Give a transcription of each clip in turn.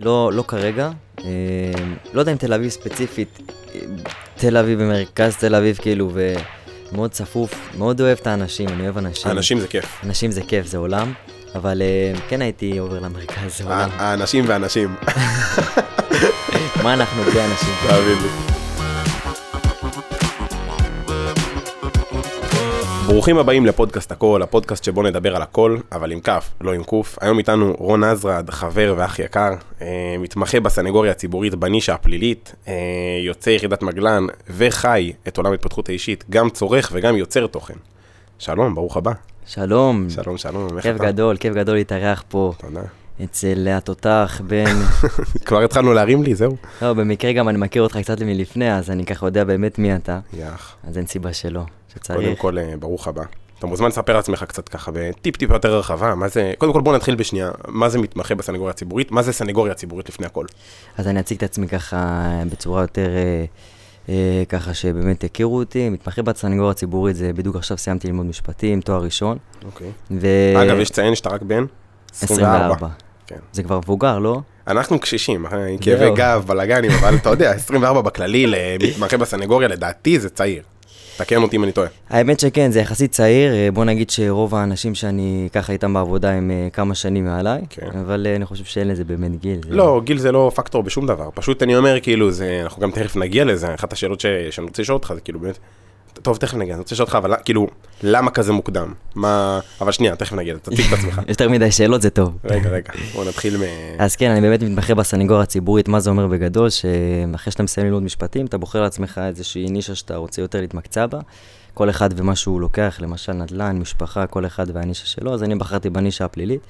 לא, לא כרגע, אה, לא יודע אם תל אביב ספציפית, אה, תל אביב במרכז תל אביב כאילו, ומאוד צפוף, מאוד אוהב את האנשים, אני אוהב אנשים. האנשים זה כיף. אנשים זה כיף, זה עולם, אבל אה, כן הייתי עובר למרכז, זה עולם. האנשים והאנשים. מה אנחנו בלי אנשים? תאמין לי. ברוכים הבאים לפודקאסט הכל, הפודקאסט שבו נדבר על הכל, אבל עם כף, לא עם קוף. היום איתנו רון עזרד, חבר ואח יקר, אה, מתמחה בסנגוריה הציבורית בנישה הפלילית, אה, יוצא יחידת מגלן וחי את עולם ההתפתחות האישית, גם צורך וגם יוצר תוכן. שלום, ברוך הבא. שלום. שלום, שלום, איך כיף אתה? גדול, כיף גדול להתארח פה תודה. אצל התותח בן... כבר התחלנו להרים לי, זהו. לא, במקרה גם אני מכיר אותך קצת מלפני, אז אני ככה יודע באמת מי אתה, יח. אז אין סיבה שלא, קודם שצריך. כל, אה, ברוך הבא. אתה מוזמן לספר על עצמך קצת ככה בטיפ טיפה יותר רחבה, מה זה, קודם כל בוא נתחיל בשנייה, מה זה מתמחה בסנגוריה הציבורית, מה זה סנגוריה ציבורית לפני הכל. אז אני אציג את עצמי ככה בצורה יותר, אה, אה, ככה שבאמת הכירו אותי, מתמחה בסנגוריה הציבורית, זה בדיוק עכשיו סיימתי ללמוד משפטים, תואר ראשון. אוקיי. ו... אגב, יש לציין שאתה רק בן 24. כן. זה כבר מבוגר, לא? אנחנו קשישים, אה, כאבי. גב, בלאגנים, אבל אתה יודע, 24 בכללי למתמחה בסנגוריה, לדעתי זה צעיר. תקן אותי אם אני טועה. האמת שכן, זה יחסית צעיר, אה, בוא נגיד שרוב האנשים שאני ככה איתם בעבודה הם אה, כמה שנים מעליי, כן. אבל אה, אני חושב שאין לזה באמת גיל. זה- לא, גיל זה לא פקטור בשום דבר. פשוט אני אומר, כאילו, זה, אנחנו גם תכף נגיע לזה, אחת השאלות ש- שאני רוצה לשאול אותך זה כאילו באמת, טוב, תכף נגיע, אני רוצה לשאול אותך, אבל כאילו, למה כזה מוקדם? מה, אבל שנייה, תכף נגיע, תציג את עצמך. יותר מדי שאלות זה טוב. רגע, רגע, בוא נתחיל מ... אז כן, אני באמת מתמחה בסנגוריה הציבורית, מה זה אומר בגדול, שאחרי שאתה מסיים ללמוד משפטים, אתה בוחר לעצמך איזושהי נישה שאתה רוצה יותר להתמקצע בה. כל אחד ומה שהוא לוקח, למשל נדל"ן, משפחה, כל אחד והנישה שלו, אז אני בחרתי בנישה הפלילית.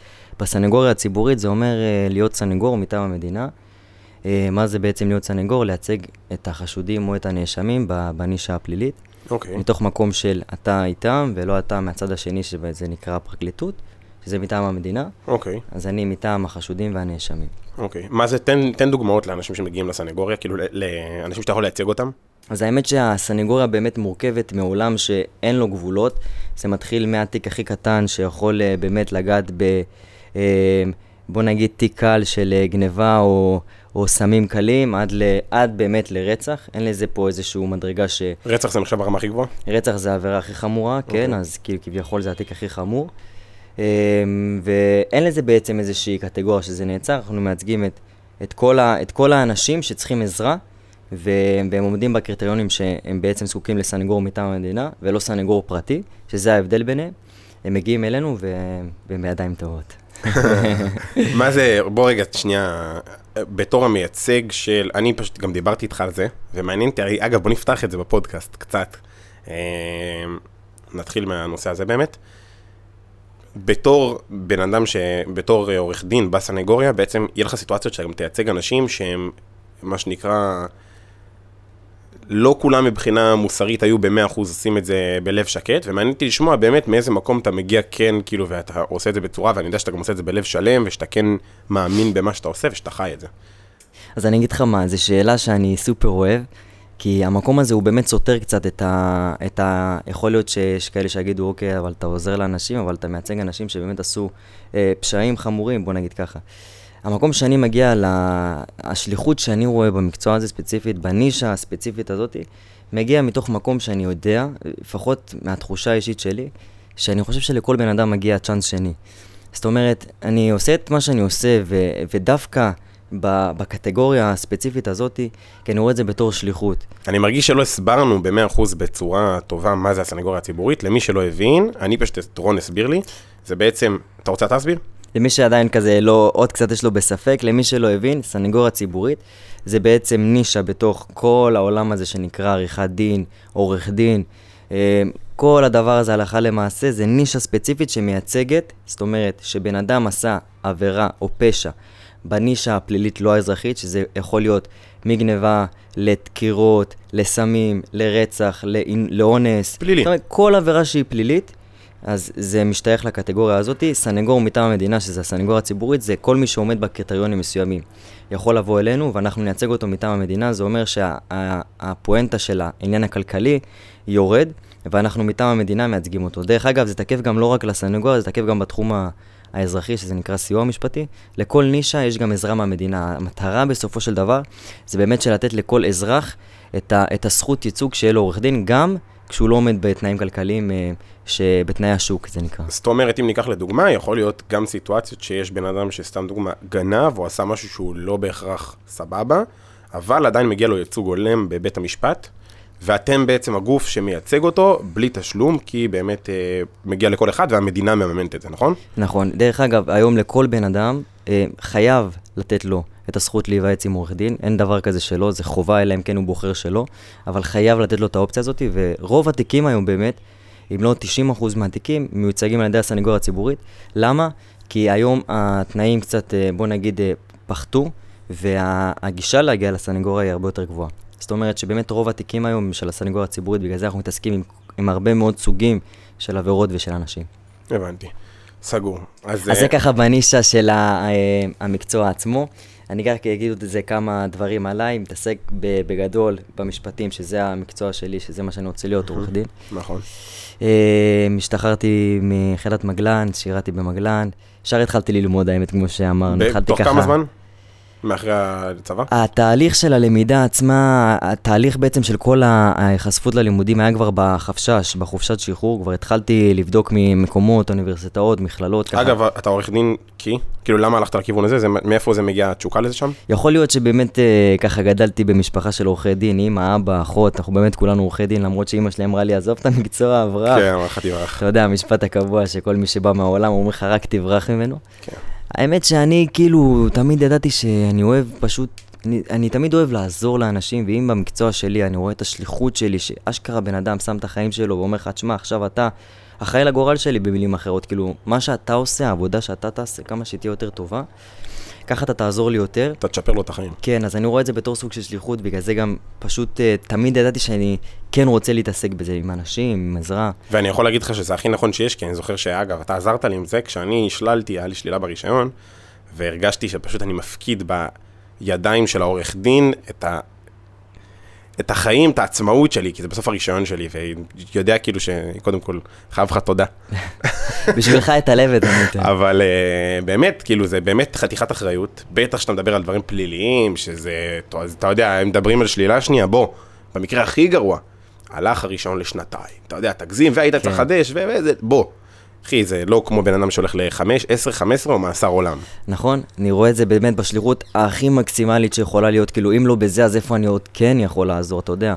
בסנגוריה הציבורית זה אומר אה, להיות סנגור מטעם המדינה. אה, מה זה בעצם להיות סנגור? לייצג את החשודים או את הנאשמים בנישה הפלילית. אוקיי, מתוך מקום של אתה איתם ולא אתה מהצד השני שזה נקרא פרקליטות, שזה מטעם המדינה, אוקיי, אז אני מטעם החשודים והנאשמים. אוקיי. מה זה, תן, תן דוגמאות לאנשים שמגיעים לסנגוריה, כאילו, לאנשים שאתה יכול לייצג אותם? אז האמת שהסנגוריה באמת מורכבת מעולם שאין לו גבולות. זה מתחיל מהתיק הכי קטן שיכול אה, באמת לגעת ב... אה, בוא נגיד תיק קל של אה, גניבה או, או סמים קלים, עד, ל, עד באמת לרצח. אין לזה פה איזושהי מדרגה ש... רצח זה נחשב הרמה הכי גבוהה? רצח זה העבירה הכי חמורה, כן, אוקיי. אז כאילו כביכול זה התיק הכי חמור. אמ, ואין לזה בעצם איזושהי קטגוריה שזה נעצר, אנחנו מייצגים את, את, כל, ה, את כל האנשים שצריכים עזרה, ו- והם עומדים בקריטריונים שהם בעצם זקוקים לסנגור מטעם המדינה, ולא סנגור פרטי, שזה ההבדל ביניהם. הם מגיעים אלינו והם בידיים טובות. מה זה, בוא רגע, שנייה, בתור המייצג של, אני פשוט גם דיברתי איתך על זה, ומעניין אותי, אגב, בוא נפתח את זה בפודקאסט קצת. אה, נתחיל מהנושא הזה באמת. בתור בן אדם ש... בתור עורך דין בסנגוריה, בעצם יהיה לך סיטואציות שאתה גם תייצג אנשים שהם, מה שנקרא, לא כולם מבחינה מוסרית היו ב-100% עושים את זה בלב שקט, ומעניין אותי לשמוע באמת מאיזה מקום אתה מגיע כן, כאילו, ואתה עושה את זה בצורה, ואני יודע שאתה גם עושה את זה בלב שלם, ושאתה כן מאמין במה שאתה עושה, ושאתה חי את זה. אז אני אגיד לך מה, זו שאלה שאני סופר אוהב, כי המקום הזה הוא באמת סותר קצת את ה... את ה... יכול להיות שיש כאלה שיגידו, אוקיי, אבל אתה עוזר לאנשים, אבל אתה מייצג אנשים שבאמת עשו אה, פשעים חמורים, בוא נגיד ככה. המקום שאני מגיע, לה... שאני רואה במקצוע הזה ספציפית, בנישה הספציפית הזאת, מגיע מתוך מקום שאני יודע, לפחות מהתחושה האישית שלי, שאני חושב שלכל בן אדם מגיע צ'אנס שני. זאת אומרת, אני עושה את מה שאני עושה, ו... ודווקא. בקטגוריה הספציפית הזאת, כי אני רואה את זה בתור שליחות. אני מרגיש שלא הסברנו ב-100% בצורה טובה מה זה הסנגוריה הציבורית, למי שלא הבין, אני פשוט, רון הסביר לי, זה בעצם, אתה רוצה להסביר? למי שעדיין כזה לא, עוד קצת יש לו בספק, למי שלא הבין, סנגוריה ציבורית זה בעצם נישה בתוך כל העולם הזה שנקרא עריכת דין, עורך דין. אה, כל הדבר הזה הלכה למעשה זה נישה ספציפית שמייצגת, זאת אומרת שבן אדם עשה עבירה או פשע בנישה הפלילית לא האזרחית, שזה יכול להיות מגניבה לדקירות, לסמים, לרצח, לאונס. פלילי. זאת אומרת, כל עבירה שהיא פלילית, אז זה משתייך לקטגוריה הזאת. סנגור מטעם המדינה, שזה הסנגוריה הציבורית, זה כל מי שעומד בקריטריונים מסוימים. יכול לבוא אלינו ואנחנו נייצג אותו מטעם המדינה, זה אומר שהפואנטה של העניין הכלכלי יורד, ואנחנו מטעם המדינה מייצגים אותו. דרך אגב, זה תקף גם לא רק לסנגוריה, זה תקף גם בתחום ה- האזרחי, שזה נקרא סיוע משפטי, לכל נישה יש גם עזרה מהמדינה. המטרה בסופו של דבר, זה באמת של לתת לכל אזרח את, ה, את הזכות ייצוג שיהיה לו עורך דין, גם כשהוא לא עומד בתנאים כלכליים, אה, שבתנאי השוק זה נקרא. זאת אומרת, אם ניקח לדוגמה, יכול להיות גם סיטואציות שיש בן אדם שסתם דוגמה גנב, או עשה משהו שהוא לא בהכרח סבבה, אבל עדיין מגיע לו ייצוג הולם בבית המשפט, ואתם בעצם הגוף שמייצג אותו בלי תשלום, כי באמת אה, מגיע לכל אחד והמדינה מממנת את זה, נכון? נכון. דרך אגב, היום לכל בן אדם חייב לתת לו את הזכות להיוועץ עם עורך דין. אין דבר כזה שלא, זה חובה, אלא אם כן הוא בוחר שלא, אבל חייב לתת לו את האופציה הזאת, ורוב התיקים היום באמת, אם לא 90% מהתיקים, מיוצגים על ידי הסנגוריה הציבורית. למה? כי היום התנאים קצת, אה, בוא נגיד, אה, פחתו, והגישה להגיע לסנגוריה היא הרבה יותר גבוהה. זאת אומרת שבאמת רוב התיקים היום של הסנגוריה הציבורית, בגלל זה אנחנו מתעסקים עם, עם הרבה מאוד סוגים של עבירות ושל אנשים. הבנתי. סגור. אז, אז זה ככה בנישה של המקצוע עצמו. אני רק אגיד את זה כמה דברים עליי, מתעסק בגדול במשפטים, שזה המקצוע שלי, שזה מה שאני רוצה להיות, עורך דין. נכון. השתחררתי מחיילת מגלן, שירתי במגלן. ישר התחלתי ללמוד, האמת, כמו שאמרנו. תוך כמה זמן? מאחרי הצבא? התהליך של הלמידה עצמה, התהליך בעצם של כל ההיחשפות ללימודים היה כבר בחפשש, בחופשת שחרור, כבר התחלתי לבדוק ממקומות, אוניברסיטאות, מכללות. ככה. אגב, אתה עורך דין כי? כאילו, למה הלכת לכיוון הזה? זה, מאיפה זה מגיע התשוקה לזה שם? יכול להיות שבאמת אה, ככה גדלתי במשפחה של עורכי דין, אמא, אבא, אחות, אנחנו באמת כולנו עורכי דין, למרות שאמא שלי אמרה לי, עזוב את המקצוע, אברח. כן, אמרה לך תברח. אתה יודע, המשפט הקבוע שכל מי שבא מהעולם אומר לך, רק תברח ממנו. כן. האמת שאני כאילו תמיד ידעתי שאני אוהב פשוט, אני, אני תמיד אוהב לעזור לאנשים, ואם במקצוע שלי אני רואה את השליחות שלי, שאשכרה בן אדם שם את החיים שלו ואומר לך, תשמע, עכשיו אתה אחראי לגורל שלי במילים אחרות, כאילו, מה שאתה עושה, העבודה שאתה תעשה, כמה שתהיה יותר טובה, ככה אתה תעזור לי יותר. אתה תשפר לו את החיים. כן, אז אני רואה את זה בתור סוג של שליחות, בגלל זה גם פשוט uh, תמיד ידעתי שאני כן רוצה להתעסק בזה עם אנשים, עם עזרה. ואני יכול להגיד לך שזה הכי נכון שיש, כי אני זוכר שאגב, אתה עזרת לי עם זה, כשאני השללתי, היה לי שלילה ברישיון, והרגשתי שפשוט אני מפקיד בידיים של העורך דין את ה... את החיים, את העצמאות שלי, כי זה בסוף הרישיון שלי, ויודע כאילו שקודם כל חייב לך תודה. בשבילך את הלב את זה. אבל uh, באמת, כאילו, זה באמת חתיכת אחריות, בטח שאתה מדבר על דברים פליליים, שזה, אתה יודע, הם מדברים על שלילה שנייה, בוא, במקרה הכי גרוע, הלך הרישיון לשנתיים, אתה יודע, תגזים, והיית צריך כן. לחדש, וזה, בוא. אחי, זה לא כמו בן אדם שהולך ל-5, 10, 15 או מאסר עולם. נכון, אני רואה את זה באמת בשליחות הכי מקסימלית שיכולה להיות, כאילו, אם לא בזה, אז איפה אני עוד כן יכול לעזור, אתה יודע.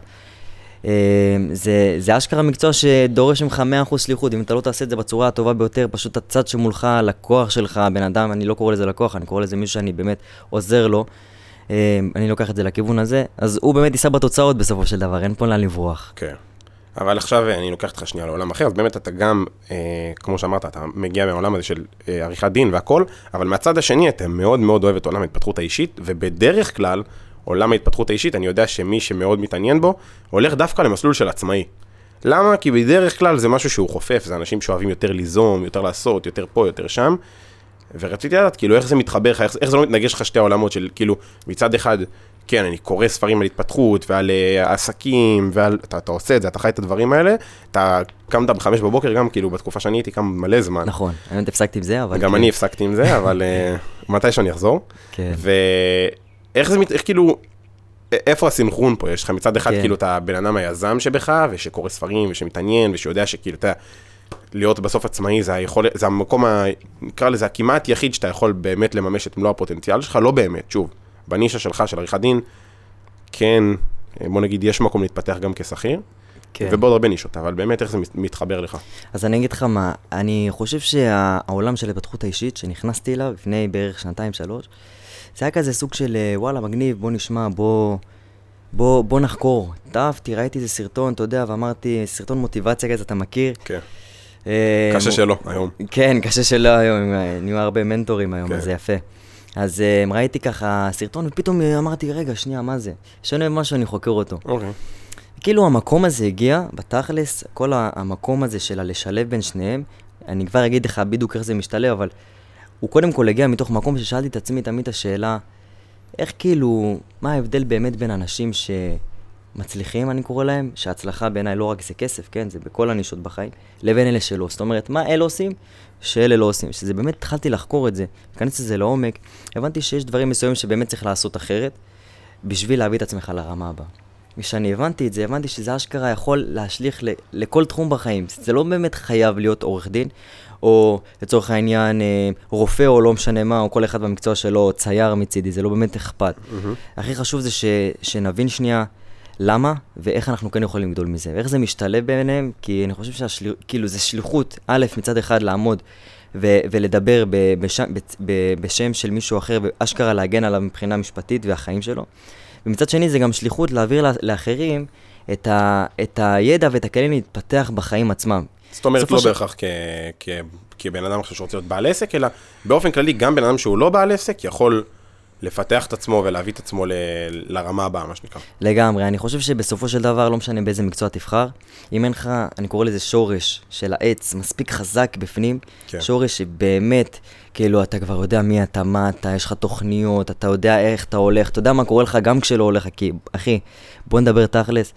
אה, זה, זה אשכרה מקצוע שדורש ממך 100% שליחות, אם אתה לא תעשה את זה בצורה הטובה ביותר, פשוט הצד שמולך, לקוח שלך, בן אדם, אני לא קורא לזה לקוח, אני קורא לזה מישהו שאני באמת עוזר לו. אה, אני לוקח את זה לכיוון הזה, אז הוא באמת יישא בתוצאות בסופו של דבר, אין פה לאן לברוח. כן. אבל עכשיו אני לוקח אותך שנייה לעולם אחר, אז באמת אתה גם, אה, כמו שאמרת, אתה מגיע מהעולם הזה של אה, עריכת דין והכל, אבל מהצד השני אתה מאוד מאוד אוהב את עולם ההתפתחות האישית, ובדרך כלל, עולם ההתפתחות האישית, אני יודע שמי שמאוד מתעניין בו, הולך דווקא למסלול של עצמאי. למה? כי בדרך כלל זה משהו שהוא חופף, זה אנשים שאוהבים יותר ליזום, יותר לעשות, יותר פה, יותר שם. ורציתי לדעת, כאילו, איך זה מתחבר לך, איך, איך זה לא מתנגש לך שתי העולמות של, כאילו, מצד אחד, כן, אני קורא ספרים על התפתחות ועל uh, עסקים, ועל, אתה, אתה עושה את זה, אתה חי את הדברים האלה, אתה קמת בחמש בבוקר, גם כאילו בתקופה שאני הייתי קם מלא זמן. נכון, האמת הפסקתי עם זה, אבל... גם כן. אני הפסקתי עם זה, אבל uh, מתי שאני אחזור. כן. ואיך זה, איך כאילו, איפה הסינכרון פה? יש לך מצד אחד כן. כאילו את הבן אדם היזם שבך, ושקורא ספרים, ושמתעניין, ושיודע שכאילו, אתה להיות בסוף עצמאי זה היכול, זה המקום, ה, נקרא לזה הכמעט יחיד שאתה יכול באמת לממש את מלוא הפוטנציאל שלך, לא באמת, שוב. בנישה שלך, של עריכת דין, כן, בוא נגיד, יש מקום להתפתח גם כשכיר. כן. ובעוד הרבה נישות, אבל באמת איך זה מתחבר לך? אז אני אגיד לך מה, אני חושב שהעולם של ההתפתחות האישית, שנכנסתי אליו לפני בערך שנתיים-שלוש, זה היה כזה סוג של אה, וואלה, מגניב, בוא נשמע, בוא, בוא, בוא נחקור. טעפתי, ראיתי איזה סרטון, אתה יודע, ואמרתי, סרטון מוטיבציה כזה, אתה מכיר? כן. אה, קשה שלא, היום. כן, קשה שלא היום, נהיו הרבה מנטורים היום, כן. אז זה יפה. אז um, ראיתי ככה סרטון, ופתאום אמרתי, רגע, שנייה, מה זה? שאני אוהב משהו, אני חוקר אותו. אוקיי. Okay. כאילו המקום הזה הגיע, בתכלס, כל המקום הזה של הלשלב בין שניהם, אני כבר אגיד לך בדיוק איך זה משתלב, אבל הוא קודם כל הגיע מתוך מקום ששאלתי את עצמי תמיד את השאלה, איך כאילו, מה ההבדל באמת בין אנשים ש... מצליחים, אני קורא להם, שהצלחה בעיניי לא רק זה כסף, כן, זה בכל הנישות בחיים, לבין אלה שלא. זאת אומרת, מה אלה עושים שאלה לא עושים. שזה באמת, התחלתי לחקור את זה, להיכנס לזה לעומק, הבנתי שיש דברים מסוימים שבאמת צריך לעשות אחרת, בשביל להביא את עצמך לרמה הבאה. כשאני הבנתי את זה, הבנתי שזה אשכרה יכול להשליך ל- לכל תחום בחיים. זה לא באמת חייב להיות עורך דין, או לצורך העניין אה, רופא או לא משנה מה, או כל אחד במקצוע שלו, או צייר מצידי, זה לא באמת אכפת. Mm-hmm. הכי חשוב זה ש, שנבין שנייה למה ואיך אנחנו כן יכולים לגדול מזה, ואיך זה משתלב ביניהם, כי אני חושב שהשליחות, כאילו זה שליחות, א', מצד אחד לעמוד ו- ולדבר ב- בשם, ב- ב- בשם של מישהו אחר, ואשכרה להגן עליו מבחינה משפטית והחיים שלו. ומצד שני זה גם שליחות להעביר לה- לאחרים את, ה- את הידע ואת הכלים להתפתח בחיים עצמם. זאת אומרת, לא של- בהכרח כ- כ- כבן אדם עכשיו שרוצה להיות בעל עסק, אלא באופן כללי, גם בן אדם שהוא לא בעל עסק יכול לפתח את עצמו ולהביא את עצמו ל- לרמה הבאה, מה שנקרא. לגמרי, אני חושב שבסופו של דבר, לא משנה באיזה מקצוע תבחר, אם אין לך, אני קורא לזה שורש של העץ, מספיק חזק בפנים, כן. שורש שבאמת, כאילו, אתה כבר יודע מי אתה, מה אתה, יש לך תוכניות, אתה יודע איך אתה הולך, אתה יודע מה קורה לך גם כשלא הולך, כי, אחי, בוא נדבר תכלס.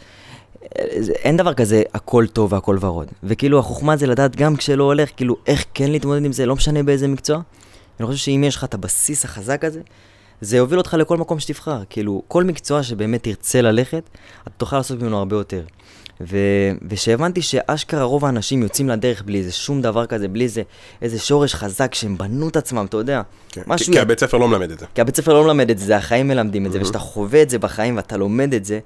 אין דבר כזה הכל טוב והכל ורוד. וכאילו החוכמה זה לדעת גם כשלא הולך, כאילו איך כן להתמודד עם זה, לא משנה באיזה מקצוע. אני חושב שאם יש לך את הבסיס החזק הזה, זה יוביל אותך לכל מקום שתבחר. כאילו, כל מקצוע שבאמת תרצה ללכת, אתה תוכל לעשות ממנו הרבה יותר. ו- ושהבנתי שאשכרה רוב האנשים יוצאים לדרך בלי איזה שום דבר כזה, בלי איזה, איזה שורש חזק שהם בנו את עצמם, אתה יודע. כן. משהו... כי- הבית ספר לא מלמד את זה. כי הבית ספר לא מלמד את זה, החיים מלמדים את זה, וכשאתה חווה את זה בחיים ואתה לומד את זה,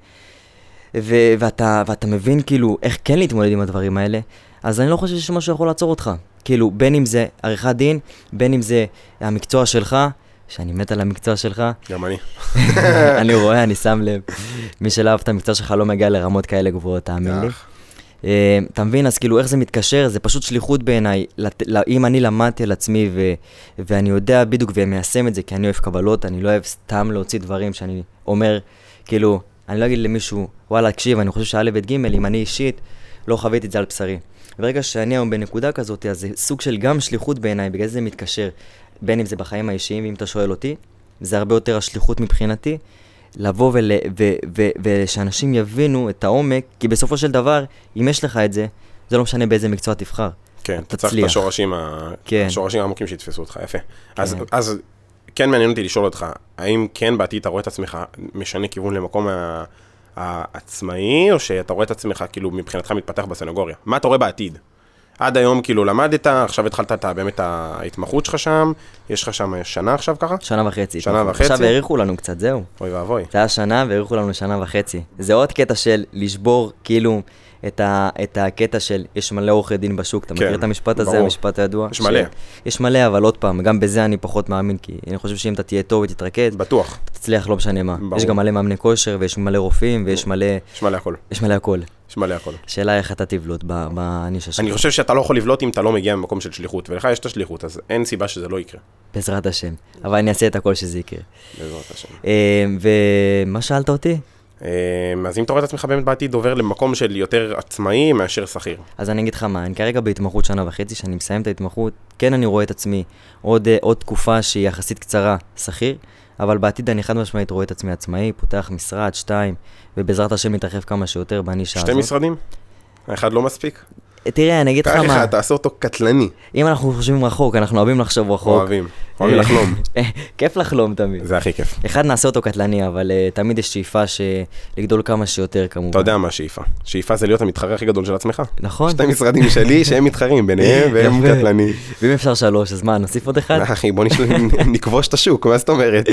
ו- ואתה, ואתה מבין כאילו איך כן להתמודד עם הדברים האלה, אז אני לא חושב שיש משהו שיכול לעצור אותך. כאילו, בין אם זה עריכת דין, בין אם זה המקצוע שלך, שאני מת על המקצוע שלך, גם אני. אני רואה, אני שם לב. מי שלא אהב את המקצוע שלך לא מגיע לרמות כאלה גבוהות, תאמין לי. אה, אתה מבין? אז כאילו, איך זה מתקשר? זה פשוט שליחות בעיניי. אם אני למדתי על עצמי ו- ואני יודע בדיוק ומיישם את זה, כי אני אוהב קבלות, אני לא אוהב סתם להוציא דברים שאני אומר, כאילו, אני לא אגיד למישהו, וואלה, תקשיב, אני חושב שא' ב' ג', אם אני אישית לא חוויתי את זה על בשרי. ברגע שאני היום בנקודה כזאת, אז זה סוג של גם שליחות בעיניי, בגלל זה זה מתקשר, בין אם זה בחיים האישיים, ואם אתה שואל אותי, זה הרבה יותר השליחות מבחינתי, לבוא ול, ו, ו, ושאנשים יבינו את העומק, כי בסופו של דבר, אם יש לך את זה, זה לא משנה באיזה מקצוע תבחר. כן, אתה צריך את. השורשים, ה- כן. השורשים העמוקים שיתפסו אותך, יפה. אז, כן. אז כן מעניין אותי לשאול אותך, האם כן בעתיד אתה רואה את עצמך משנה כיוון למקום ה- העצמאי, או שאתה רואה את עצמך כאילו מבחינתך מתפתח בסנגוריה? מה אתה רואה בעתיד? עד היום כאילו למדת, עכשיו התחלת את, באמת ההתמחות שלך שם, יש לך שם שנה עכשיו ככה? שנה וחצי. שנה וחצי? עכשיו האריכו לנו קצת, זהו. אוי ואבוי. זה היה שנה והאריכו לנו שנה וחצי. זה עוד קטע של לשבור, כאילו, את, ה, את הקטע של יש מלא עורכי דין בשוק. אתה כן, מכיר את המשפט הזה, ברור. המשפט הידוע? יש מלא. יש מלא, אבל עוד פעם, גם בזה אני פחות מאמין, כי אני חושב שאם אתה תהיה טוב ותתרכז, בטוח, אתה תצליח לא משנה מה. ברור. יש גם מלא מאמני כושר, ויש מלא רופאים, ויש מלא, יש מלא הכל, יש מלא הכל. יש מלא הכל. השאלה איך אתה תבלוט בנישה שלך. אני חושב שאתה לא יכול לבלוט אם אתה לא מגיע ממקום של שליחות, ולך יש את השליחות, אז אין סיבה שזה לא יקרה, בעזרת השם. אבל אני אעשה את הכל שזה יקרה. בעזרת השם. אה, ומה שאלת אותי? אמ, אז אם אתה רואה את עצמך באמת בעתיד עובר למקום של יותר עצמאי מאשר שכיר. אז אני אגיד לך מה, אני כרגע בהתמחות שנה וחצי, שאני מסיים את ההתמחות, כן אני רואה את עצמי עוד, אה, עוד תקופה שהיא יחסית קצרה, שכיר, אבל בעתיד אני חד משמעית רואה את עצמי עצמאי, פותח משרד, שתיים, ובעזרת השם מתרחב כמה שיותר בנישה שתי הזאת. משרדים? האחד לא מספיק? אה, תראה, אני אגיד לך מה, תעשה אותו קטלני. אם אנחנו חושבים רחוק, אנחנו אוהבים לחשוב רחוק. אוהבים, אוהבים אה, לחלום. כיף לחלום תמיד. זה הכי כיף. אחד נעשה אותו קטלני, אבל uh, תמיד יש שאיפה ש... לגדול כמה שיותר כמובן. אתה יודע מה השאיפה. שאיפה זה להיות המתחרה הכי גדול של עצמך. נכון? שתי משרדים שלי שהם מתחרים ביניהם והם. קטלני. ואם אפשר שלוש, אז מה, נוסיף עוד אחד? אחי, בוא נש- נכבוש את השוק, מה זאת אומרת?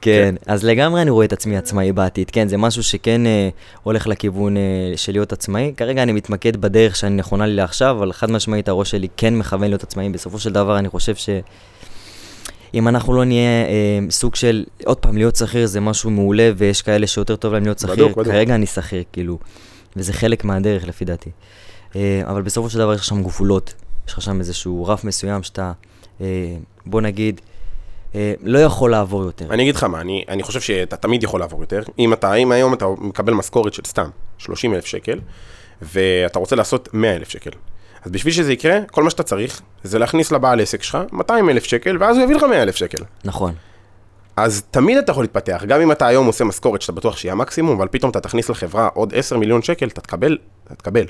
כן, אז לגמרי אני רואה את עצמי עצמאי בעתיד, כן, זה משהו שכן אה, הולך לכיוון אה, של להיות עצמאי. כרגע אני מתמקד בדרך שאני נכונה לי לעכשיו, אבל חד משמעית הראש שלי כן מכוון להיות עצמאי. בסופו של דבר אני חושב ש... אם אנחנו לא נהיה אה, סוג של, עוד פעם, להיות שכיר זה משהו מעולה, ויש כאלה שיותר טוב להם להיות שכיר. בדוק, בדוק. כרגע אני שכיר, כאילו, וזה חלק מהדרך לפי דעתי. אה, אבל בסופו של דבר יש לך שם גבולות, יש לך שם איזשהו רף מסוים שאתה, אה, בוא נגיד, אה, לא יכול לעבור יותר. אני אגיד לך מה, אני, אני חושב שאתה תמיד יכול לעבור יותר. אם אתה, אם היום אתה מקבל משכורת של סתם 30 אלף שקל, ואתה רוצה לעשות 100 אלף שקל. אז בשביל שזה יקרה, כל מה שאתה צריך, זה להכניס לבעל עסק שלך 200 אלף שקל, ואז הוא יביא לך 100 אלף שקל. נכון. אז תמיד אתה יכול להתפתח, גם אם אתה היום עושה משכורת שאתה בטוח שיהיה המקסימום, אבל פתאום אתה תכניס לחברה עוד 10 מיליון שקל, אתה תקבל, אתה תקבל.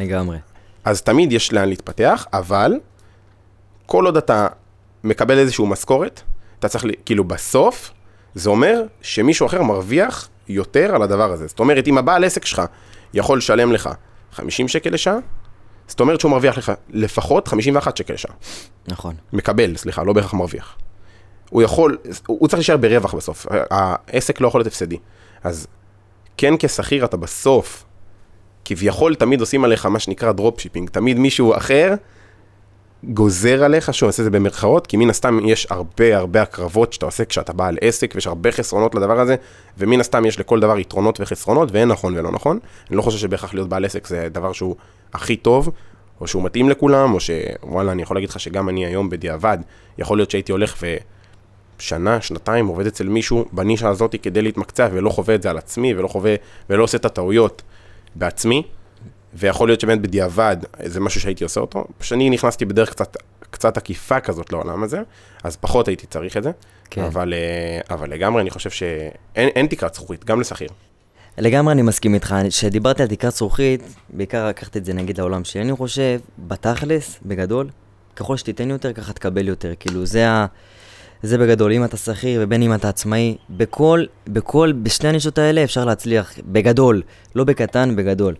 לגמרי. אז תמיד יש לאן להתפתח, אבל כל עוד אתה מקבל איזושהי משכורת, אתה צריך, כאילו בסוף, זה אומר שמישהו אחר מרוויח יותר על הדבר הזה. זאת אומרת, אם הבעל עסק שלך יכול לשלם לך 50 שקל לשעה, זאת אומרת שהוא מרוויח לך לפחות 51 שקל לשעה. נכון. מקבל, סליחה, לא בהכרח מרוויח. הוא יכול, הוא צריך להישאר ברווח בסוף, העסק לא יכול להיות הפסדי. אז כן כשכיר אתה בסוף, כביכול תמיד עושים עליך מה שנקרא dropshipping, תמיד מישהו אחר גוזר עליך, אני עושה את זה במרכאות, כי מן הסתם יש הרבה הרבה הקרבות שאתה עושה כשאתה בעל עסק, ויש הרבה חסרונות לדבר הזה, ומן הסתם יש לכל דבר יתרונות וחסרונות, ואין נכון ולא נכון. אני לא חושב שבהכרח להיות בעל עסק זה דבר שהוא הכי טוב, או שהוא מתאים לכולם, או שוואלה, אני יכול להגיד לך שגם אני היום בדיעבד, יכול להיות שהייתי הולך ושנה, שנתיים עובד אצל מישהו בנישה הזאת כדי להתמקצע, ולא חווה את זה על עצמי, ולא חווה, ולא עושה את הטעויות בעצמי, ויכול להיות שבאמת בדיעבד זה משהו שהייתי עושה אותו, שאני נכנסתי בדרך קצת, קצת עקיפה כזאת לעולם הזה, אז פחות הייתי צריך את זה, כן. אבל, אה, אבל לגמרי אני חושב שאין אין תקרת זכוכית, גם לשכיר. לגמרי אני מסכים איתך. כשדיברתי על תקרת זכוכית, בעיקר לקחתי את זה נגיד לעולם שלי. אני חושב, בתכלס, בגדול, ככל שתיתן יותר, ככה תקבל יותר. כאילו, זה ה... זה בגדול, אם אתה שכיר ובין אם אתה עצמאי, בכל, בכל, בשני הנישות האלה אפשר להצליח, בגדול, לא בקטן, בגדול.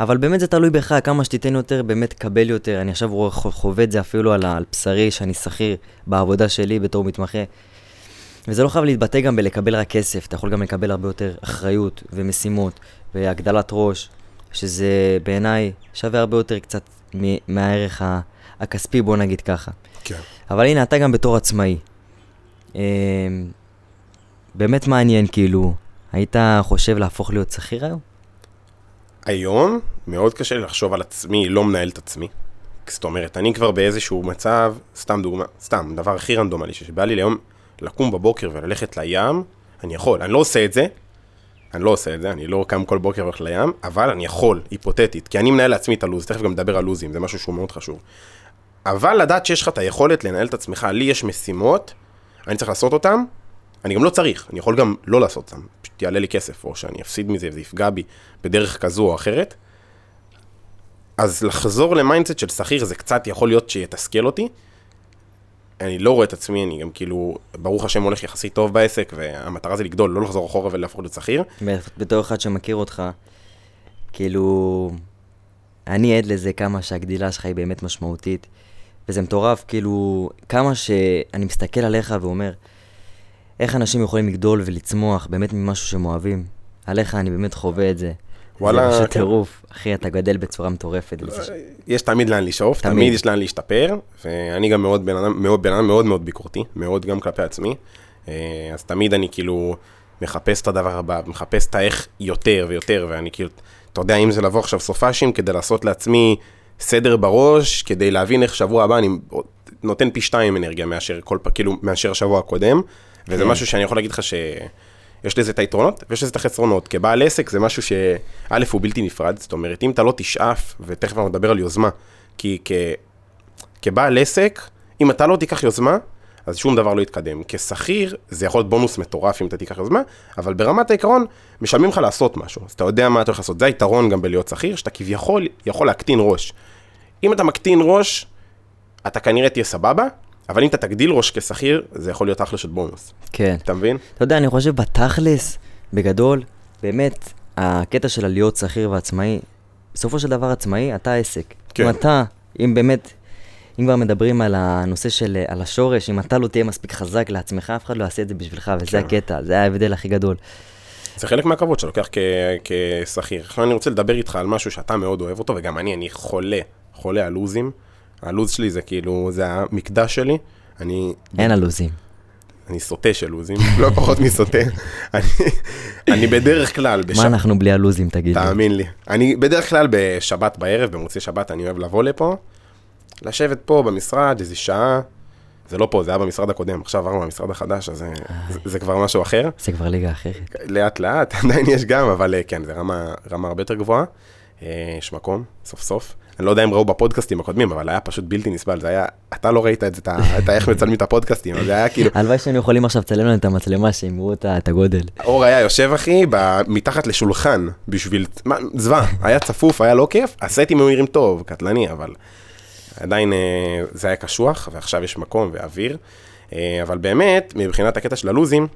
אבל באמת זה תלוי בך, כמה שתיתן יותר, באמת תקבל יותר. אני עכשיו חווה את זה אפילו על, על בשרי, שאני שכיר בעבודה שלי בתור מתמחה. וזה לא חייב להתבטא גם בלקבל רק כסף, אתה יכול גם לקבל הרבה יותר אחריות ומשימות והגדלת ראש, שזה בעיניי שווה הרבה יותר קצת מ- מהערך הכספי, בוא נגיד ככה. כן. אבל הנה, אתה גם בתור עצמאי. אה, באמת מעניין, כאילו, היית חושב להפוך להיות שכיר היום? היום מאוד קשה לי לחשוב על עצמי, לא מנהל את עצמי. זאת אומרת, אני כבר באיזשהו מצב, סתם דוגמה, סתם, דבר הכי רנדומלי, שבא לי ליום לקום בבוקר וללכת לים, אני יכול, אני לא עושה את זה, אני לא עושה את זה, אני לא קם כל בוקר והולך לים, אבל אני יכול, היפותטית, כי אני מנהל לעצמי את הלו"ז, תכף גם נדבר על לו"זים, זה משהו שהוא מאוד חשוב. אבל לדעת שיש לך את היכולת לנהל את עצמך, לי יש משימות, אני צריך לעשות אותן, אני גם לא צריך, אני יכול גם לא לעשות אותן, פשוט יעלה לי כסף, או שאני אפסיד מזה וזה יפגע בי בדרך כזו או אחרת. אז לחזור ל mindset של שכיר זה קצת יכול להיות שיתסכל אותי. אני לא רואה את עצמי, אני גם כאילו, ברוך השם הולך יחסית טוב בעסק, והמטרה זה לגדול, לא לחזור אחורה ולהפוך להיות שכיר. בתור אחד שמכיר אותך, כאילו, אני עד לזה כמה שהגדילה שלך היא באמת משמעותית, וזה מטורף, כאילו, כמה שאני מסתכל עליך ואומר, איך אנשים יכולים לגדול ולצמוח באמת ממשהו שהם אוהבים. עליך אני באמת חווה את זה. וואלה, זה כן. פשוט טירוף. אחי, אתה גדל בצורה מטורפת. ש- יש תמיד לאן לשאוף, תמיד. תמיד יש לאן להשתפר, ואני גם מאוד בן אדם מאוד, בן אדם מאוד מאוד ביקורתי, מאוד גם כלפי עצמי, אה, אז תמיד אני כאילו מחפש את הדבר הבא, מחפש את האיך יותר ויותר, ואני כאילו, אתה יודע, אם זה לבוא עכשיו סופאשים כדי לעשות לעצמי סדר בראש, כדי להבין איך שבוע הבא אני נותן פי שתיים אנרגיה מאשר כל פעם, כאילו, מאשר השבוע הקודם, וזה כן. משהו שאני יכול להגיד לך ש... יש לזה את היתרונות ויש לזה את החסרונות. כבעל עסק זה משהו שא' הוא בלתי נפרד, זאת אומרת, אם אתה לא תשאף, ותכף אנחנו נדבר על יוזמה, כי כ... כבעל עסק, אם אתה לא תיקח יוזמה, אז שום דבר לא יתקדם. כשכיר, זה יכול להיות בונוס מטורף אם אתה תיקח יוזמה, אבל ברמת העיקרון, משלמים לך לעשות משהו. אז אתה יודע מה אתה הולך לעשות. זה היתרון גם בלהיות שכיר, שאתה כביכול יכול להקטין ראש. אם אתה מקטין ראש, אתה כנראה תהיה סבבה, אבל אם אתה תגדיל ראש כשכיר, זה יכול להיות אחלה של בונוס. כן. אתה מבין? אתה יודע, אני חושב בתכלס, בגדול, באמת, הקטע של להיות שכיר ועצמאי, בסופו של דבר עצמאי, אתה עסק. כן. אם אתה, אם באמת, אם כבר מדברים על הנושא של, על השורש, אם אתה לא תהיה מספיק חזק לעצמך, אף אחד לא יעשה את זה בשבילך, וזה כן. הקטע, זה ההבדל הכי גדול. זה חלק מהכבוד שאתה לוקח כשכיר. עכשיו אני רוצה לדבר איתך על משהו שאתה מאוד אוהב אותו, וגם אני, אני חולה, חולה על לוזים. הלוז שלי זה כאילו, זה המקדש שלי. אני, אין הלוזים. אני סוטה של לוזים, לא פחות מסוטה. אני, אני בדרך כלל, בש... מה אנחנו בלי הלוזים, תגיד לי? תאמין לי. אני בדרך כלל בשבת בערב, במוצאי שבת, אני אוהב לבוא לפה, לשבת פה במשרד איזה שעה. זה לא פה, זה היה במשרד הקודם, עכשיו עברנו למשרד החדש, אז זה, זה, זה כבר משהו אחר. זה כבר ליגה אחרת. לאט לאט, עדיין יש גם, אבל אה, כן, זה רמה, רמה הרבה יותר גבוהה. אה, יש מקום, סוף סוף. אני לא יודע אם ראו בפודקאסטים הקודמים, אבל היה פשוט בלתי נסבל, זה היה, אתה לא ראית את זה, את איך מצלמים את הפודקאסטים, זה היה כאילו, הלוואי שהיינו יכולים עכשיו לצלם לנו את המצלמה, שהם יראו את הגודל. אור היה יושב אחי, מתחת לשולחן, בשביל, זוועה, היה צפוף, היה לא כיף, הסטים היו נראים טוב, קטלני, אבל עדיין אה, זה היה קשוח, ועכשיו יש מקום ואוויר, אה, אבל באמת, מבחינת הקטע של הלוזים,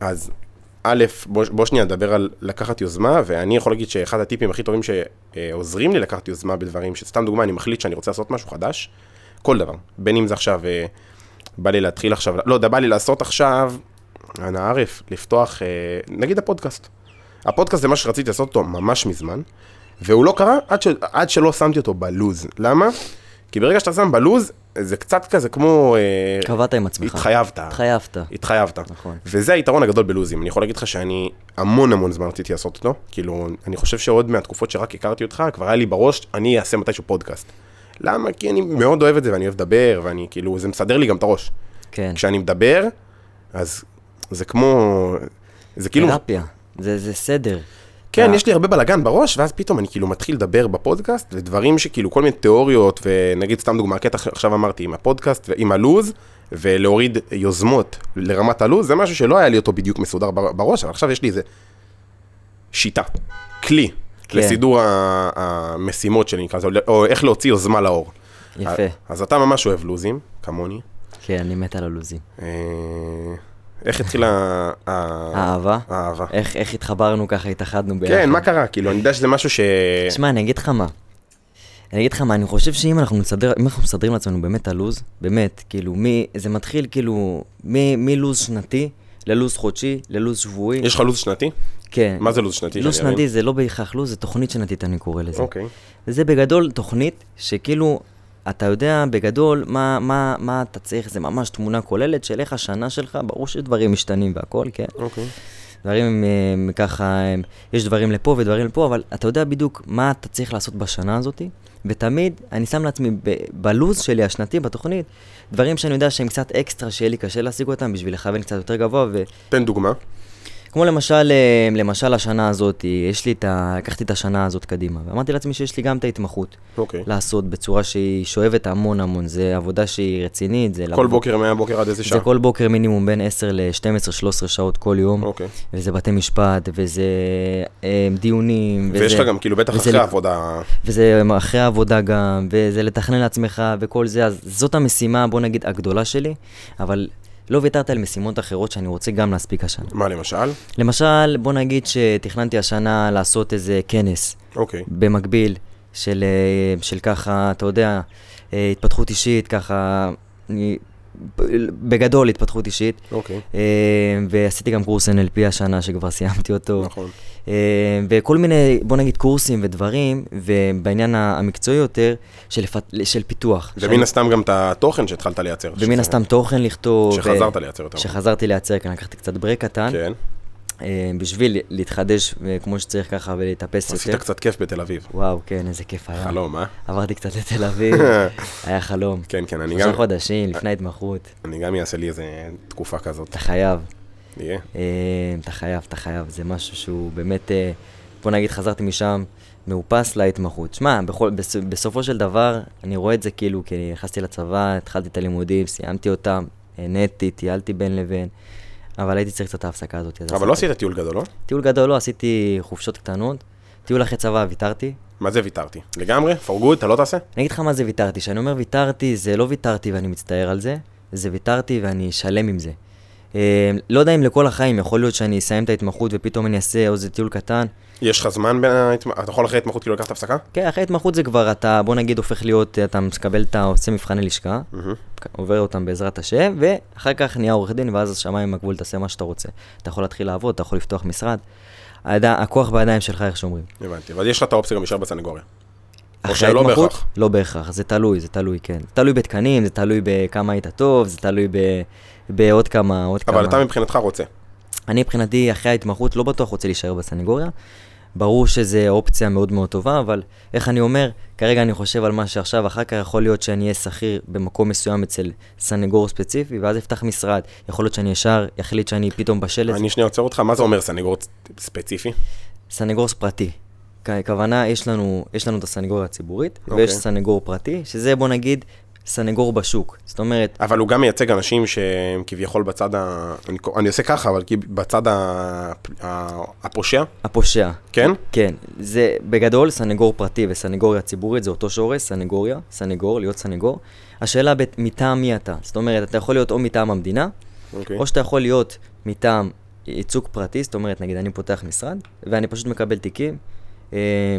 אז א', בוא, בוא שנייה נדבר על לקחת יוזמה, ואני יכול להגיד שאחד הטיפים הכי טובים שעוזרים לי לקחת יוזמה בדברים, שסתם דוגמה, אני מחליט שאני רוצה לעשות משהו חדש, כל דבר, בין אם זה עכשיו, אה, בא לי להתחיל עכשיו, לא בא לי לעשות עכשיו, אנא ערף, לפתוח, אה, נגיד הפודקאסט. הפודקאסט זה מה שרציתי לעשות אותו ממש מזמן, והוא לא קרה עד, ש, עד שלא שמתי אותו בלוז. למה? כי ברגע שאתה שם בלוז, זה קצת כזה כמו... אה, קבעת עם עצמך. התחייבת. התחייבת. התחייבת. נכון. וזה היתרון הגדול בלוזים. אני יכול להגיד לך שאני המון המון זמן רציתי לעשות אותו. כאילו, אני חושב שעוד מהתקופות שרק הכרתי אותך, כבר היה לי בראש, אני אעשה מתישהו פודקאסט. למה? כי אני מאוד אוהב את זה ואני אוהב לדבר, ואני כאילו, זה מסדר לי גם את הראש. כן. כשאני מדבר, אז זה כמו... זה כאילו... תרפיה. זה זה סדר. כן, יש לי הרבה בלאגן בראש, ואז פתאום אני כאילו מתחיל לדבר בפודקאסט, ודברים שכאילו, כל מיני תיאוריות, ונגיד סתם דוגמה, הקטע עכשיו אמרתי עם הפודקאסט ועם הלוז, ולהוריד יוזמות לרמת הלוז, זה משהו שלא היה לי אותו בדיוק מסודר בר- בראש, אבל עכשיו יש לי איזה שיטה, כלי, כן. לסידור המשימות שלי, נקרא לזה, או איך להוציא יוזמה לאור. יפה. אז אתה ממש אוהב לוזים, כמוני. כן, אני מת על הלוזים. איך התחילה האהבה? האהבה? איך איך התחברנו ככה, התאחדנו ביחד. כן, מה קרה? כאילו, אני יודע שזה משהו ש... שמע, אני אגיד לך מה. אני אגיד לך מה, אני חושב שאם אנחנו נסדר, אם אנחנו מסדרים לעצמנו באמת את הלו"ז, באמת, כאילו, מי, זה מתחיל כאילו, מלו"ז שנתי, ללו"ז חודשי, ללו"ז שבועי. יש לך לו"ז שנתי? כן. מה זה לו"ז שנתי? לו"ז? שנתי זה לא בהכרח לו"ז, זה תוכנית שנתית, אני קורא לזה. אוקיי. וזה בגדול תוכנית שכאילו, אתה יודע בגדול מה, מה, מה אתה צריך, זה ממש תמונה כוללת של איך השנה שלך, ברור שדברים משתנים והכל, כן. אוקיי. דברים הם, הם ככה, הם, יש דברים לפה ודברים לפה, אבל אתה יודע בדיוק מה אתה צריך לעשות בשנה הזאת, ותמיד אני שם לעצמי ב- בלוז שלי השנתי, בתוכנית, דברים שאני יודע שהם קצת אקסטרה, שיהיה לי קשה להשיג אותם בשביל לכוון קצת יותר גבוה, תן דוגמה. וכמו למשל, אה, למשל השנה הזאת, יש לי את ה... לקחתי את השנה הזאת קדימה, ואמרתי לעצמי שיש לי גם את ההתמחות אוקיי. לעשות בצורה שהיא שואבת המון המון, זה עבודה שהיא רצינית, זה... כל לעבוד- בוקר מהבוקר עד איזה זה שעה? כל בוקר מינימום בין 10 ל-12-13 שעות כל יום. אוקיי. וזה בתי משפט, וזה אה, דיונים, וזה, ויש לך גם כאילו בטח וזה אחרי העבודה... וזה אחרי העבודה גם, וזה לתכנן לעצמך וכל זה, אז זאת המשימה, בוא נגיד, הגדולה שלי, אבל לא ויתרתי על משימות אחרות שאני רוצה גם להספיק השנה. מה למשל? למשל, בוא נגיד שתכננתי השנה לעשות איזה כנס אוקיי. במקביל, של, אה, של ככה, אתה יודע, אה, התפתחות אישית, ככה, אני- בגדול התפתחות אישית. אוקיי. אה, ועשיתי גם קורס NLP השנה שכבר סיימתי אותו. נכון. אה, וכל מיני, בוא נגיד, קורסים ודברים, ובעניין המקצועי יותר, של, של פיתוח. ומן שאני- הסתם גם את התוכן שהתחלת לייצר. ומן הסתם תוכן לכתוב. שחזרת ו- לייצר יותר. שחזרתי לייצר, כאן לקחתי קצת ברק קטן, כן. אה, בשביל להתחדש אה, כמו שצריך ככה ולהתאפס עשית יותר. קצת כיף בתל אביב. וואו, כן, איזה כיף היה. חלום, אה? עברתי קצת לתל אביב, היה חלום. כן, כן, אני שלושה גם... חודשים לפני ההתמחות, אני גם אעשה לי איזה תקופה כזאת. אתה חייב. יהיה. אה, אתה חייב, אתה חייב, זה משהו שהוא באמת, אה, בוא נגיד, חזרתי משם מאופס להתמחות. שמע, בסופו של דבר, אני רואה את זה כאילו, כי נכנסתי לצבא, התחלתי את הלימודים, סיימתי אותם, נהניתי, טיילתי בין לבין, אבל הייתי צריך קצת ההפסקה הזאת. אבל לא עשית טיול גדול, לא? טיול גדול לא, עשיתי חופשות קטנות, טיול אחרי צבא ויתרתי. מה זה ויתרתי? לגמרי? for good? אתה לא תעשה? אני אגיד לך מה זה ויתרתי, כשאני אומר ויתרתי, זה לא ויתרתי ואני מצטער על זה, זה ויתרתי ואני שלם עם זה. אה, לא יודע אם לכל החיים, יכול להיות שאני אסיים את ההתמחות ופתאום אני אעשה איזה טיול קטן. יש לך זמן בין ההתמחות? אתה יכול אחרי התמחות כאילו לקחת הפסקה? כן, אחרי התמחות זה כבר, אתה, בוא נגיד, הופך להיות, אתה מקבל את ה... עושה מבחני לשכה, מהמם. עובר אותם בעזרת השם, ואחר כך נהיה עורך דין, ואז השמיים הגבול, תעשה מה שאתה רוצה. אתה יכול להתחיל לעבוד, אתה יכול לפתוח משרד. היד... הכוח בידיים שלך, איך שאומרים. הבנתי. אבל יש לך את האופציה גם להישאר בסנגוריה. אחרי שלא ההתמחות? בהכרח. לא בהכרח, זה תלוי, זה תלוי, כן. זה תלוי בתקנים, זה תלוי בכמה היית טוב, זה תלוי ב... בעוד כמה, עוד כמה. אבל אתה מבחינתך רוצה. אני מבחינתי, אחרי ההתמחות, לא בטוח רוצה להישאר בסנגוריה. ברור שזו אופציה מאוד מאוד טובה, אבל איך אני אומר, כרגע אני חושב על מה שעכשיו, אחר כך יכול להיות שאני אהיה שכיר במקום מסוים אצל סנגור ספציפי, ואז אפתח משרד. יכול להיות שאני ישר אחליט שאני פתאום בשל את זה. אני שנייה עוצר אותך, מה זה אומר סנגור ספציפי? סנגור פרטי. הכוונה, יש לנו, יש לנו את הסנגוריה הציבורית, אוקיי. ויש סנגור פרטי, שזה בוא נגיד סנגור בשוק. זאת אומרת, אבל הוא גם מייצג אנשים שהם כביכול בצד ה... אני, אני עושה ככה, אבל בצד ה... ה... הפושע, הפושע. כן? כן, זה בגדול סנגור פרטי וסנגוריה ציבורית, זה אותו שורש, סנגוריה, סנגור, להיות סנגור. השאלה בת- מטעם מי אתה. זאת אומרת, אתה יכול להיות או מטעם המדינה, אוקיי. או שאתה יכול להיות מטעם ייצוג פרטי, זאת אומרת, נגיד אני פותח משרד, ואני פשוט מקבל תיקים, אה,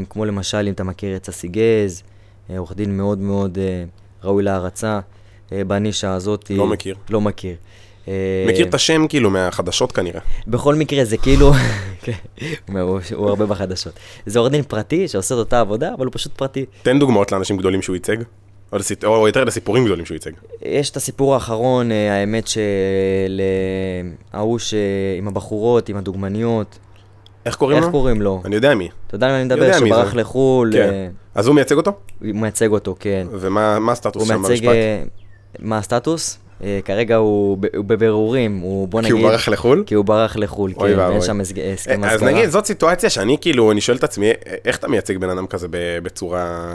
כמו למשל, אם אתה מכיר את ססי גז, אה, עורך דין מאוד מאוד אה, ראוי להערצה, אה, בנישה הזאת. לא מכיר. לא מכיר. אה, מכיר את השם כאילו מהחדשות כנראה. בכל מקרה זה כאילו, כן, הוא הרבה בחדשות. זה עורך דין פרטי שעושה את אותה עבודה, אבל הוא פשוט פרטי. תן דוגמאות לאנשים גדולים שהוא ייצג, או, לסיט... או יותר לסיפורים גדולים שהוא ייצג. יש את הסיפור האחרון, אה, האמת שלהוא ש... עם הבחורות, עם הדוגמניות, איך קוראים איך לו? קוראים לו? אני יודע מי. אתה יודע על מה אני מדבר? מי שברח. לחו"ל, כן. אה, אז הוא מייצג אותו? הוא מייצג אותו, כן. ומה מה הסטטוס שם. במשפט? אה, מה הסטטוס? אה, כרגע הוא בבירורים, הוא בוא כי נגיד... הוא ברח לחו"ל? כי הוא ברח לחו"ל, כן. אין שם הסג- הסכם אז הסגרה. נגיד, זאת סיטואציה שאני כאילו, אני שואל את עצמי, איך אתה מייצג בן אדם כזה בצורה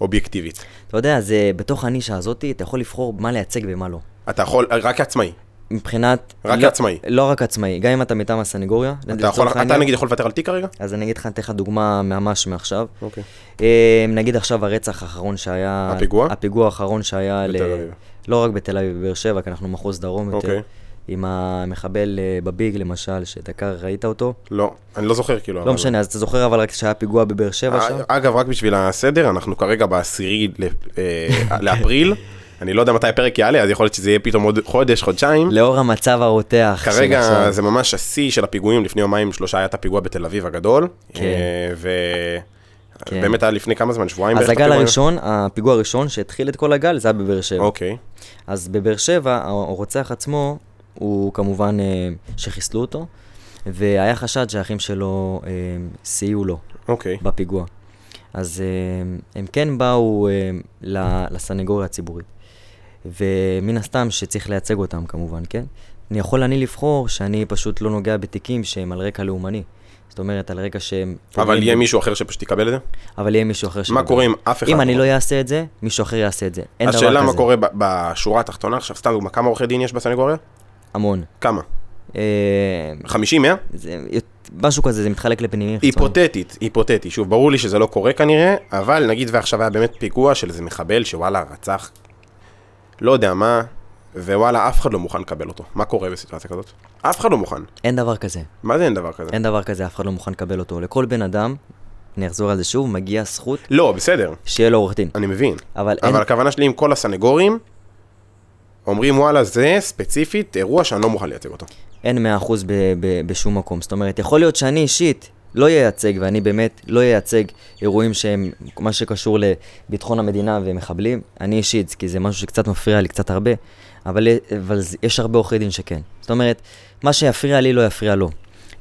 אובייקטיבית? אתה יודע, זה בתוך הנישה הזאת, אתה יכול לבחור מה לייצג ומה לא. אתה יכול, רק כעצמאי. מבחינת... רק לא, כעצמאי. לא רק עצמאי, גם אם אתה מטעם הסנגוריה. אתה יכול, לצורך אתה העניין, נגיד יכול לוותר על תיק כרגע? אז אני אגיד לך, אתן לך דוגמה ממש מעכשיו. אוקיי. אה, נגיד עכשיו הרצח האחרון שהיה... הפיגוע? הפיגוע האחרון שהיה... בתל אביב. לא רק בתל אביב, בבאר שבע, כי אנחנו מחוז דרום יותר. אוקיי. עם המחבל אה, בביג למשל, שדקר, ראית אותו? לא, אני לא זוכר כאילו. לא אבל- משנה, אז אתה זוכר אבל רק שהיה פיגוע בבאר שבע שם? אה, אגב, רק בשביל הסדר, אנחנו כרגע בעשירי לאפריל. אני לא יודע מתי הפרק יעלה, אז יכול להיות שזה יהיה פתאום עוד חודש, חודשיים. לאור המצב הרותח. כרגע עכשיו. זה ממש השיא של הפיגועים, לפני יומיים שלושה היה את הפיגוע בתל אביב הגדול. כן. כן. ובאמת היה לפני כמה זמן, שבועיים אז הגל? הראשון, הפיגוע הראשון שהתחיל את כל הגל, זה היה בבאר שבע. אוקיי, אז בבאר שבע, הרוצח עצמו, הוא כמובן אה, שחיסלו אותו, והיה חשד שהאחים שלו אה, סייעו לו אוקיי. בפיגוע. אז אה, הם כן באו אה, לסנגוריה הציבורית. ומן הסתם שצריך לייצג אותם כמובן, כן? אני יכול אני לבחור שאני פשוט לא נוגע בתיקים שהם על רקע לאומני. זאת אומרת, על רקע שהם... אבל יהיה מישהו אחר שפשוט יקבל את זה? אבל יהיה מישהו אחר מה שידבר. קורה אם אף אחד... אם אני לא אעשה את זה, מישהו אחר יעשה את זה. אין דבר כזה. השאלה מה קורה בשורה התחתונה, עכשיו סתם דוגמה, כמה עורכי דין יש בסנגוריה? המון. כמה? אה, 50, 100? זה, משהו כזה, זה מתחלק. חיצוניים. היפותטית, היפותטי, שוב, ברור לי שזה לא קורה כנראה, אבל נגיד ועכשיו היה באמת פיגוע של איזה מחבל שוואלה רצח, לא יודע מה, ווואלה, אף אחד לא מוכן לקבל אותו. מה קורה בסיטואציה כזאת? אף אחד לא מוכן. אין דבר כזה. מה זה אין דבר כזה? אין דבר כזה, אף אחד לא מוכן לקבל אותו. לכל בן אדם, אני אחזור על זה שוב, מגיע זכות לא, בסדר, שיהיה לו עורך דין. אני מבין. אבל אין... אבל הכוונה שלי עם כל הסנגורים, אומרים וואלה, זה ספציפית אירוע שאני לא מוכן לייצג אותו. אין 100% ב- ב- בשום מקום. זאת אומרת, יכול להיות שאני אישית לא ייצג, ואני באמת לא ייצג אירועים שהם, מה שקשור לביטחון המדינה ומחבלים, אני אישית, כי זה משהו שקצת מפריע לי, קצת הרבה, אבל, אבל יש הרבה עורכי דין שכן. זאת אומרת, מה שיפריע לי לא יפריע לו.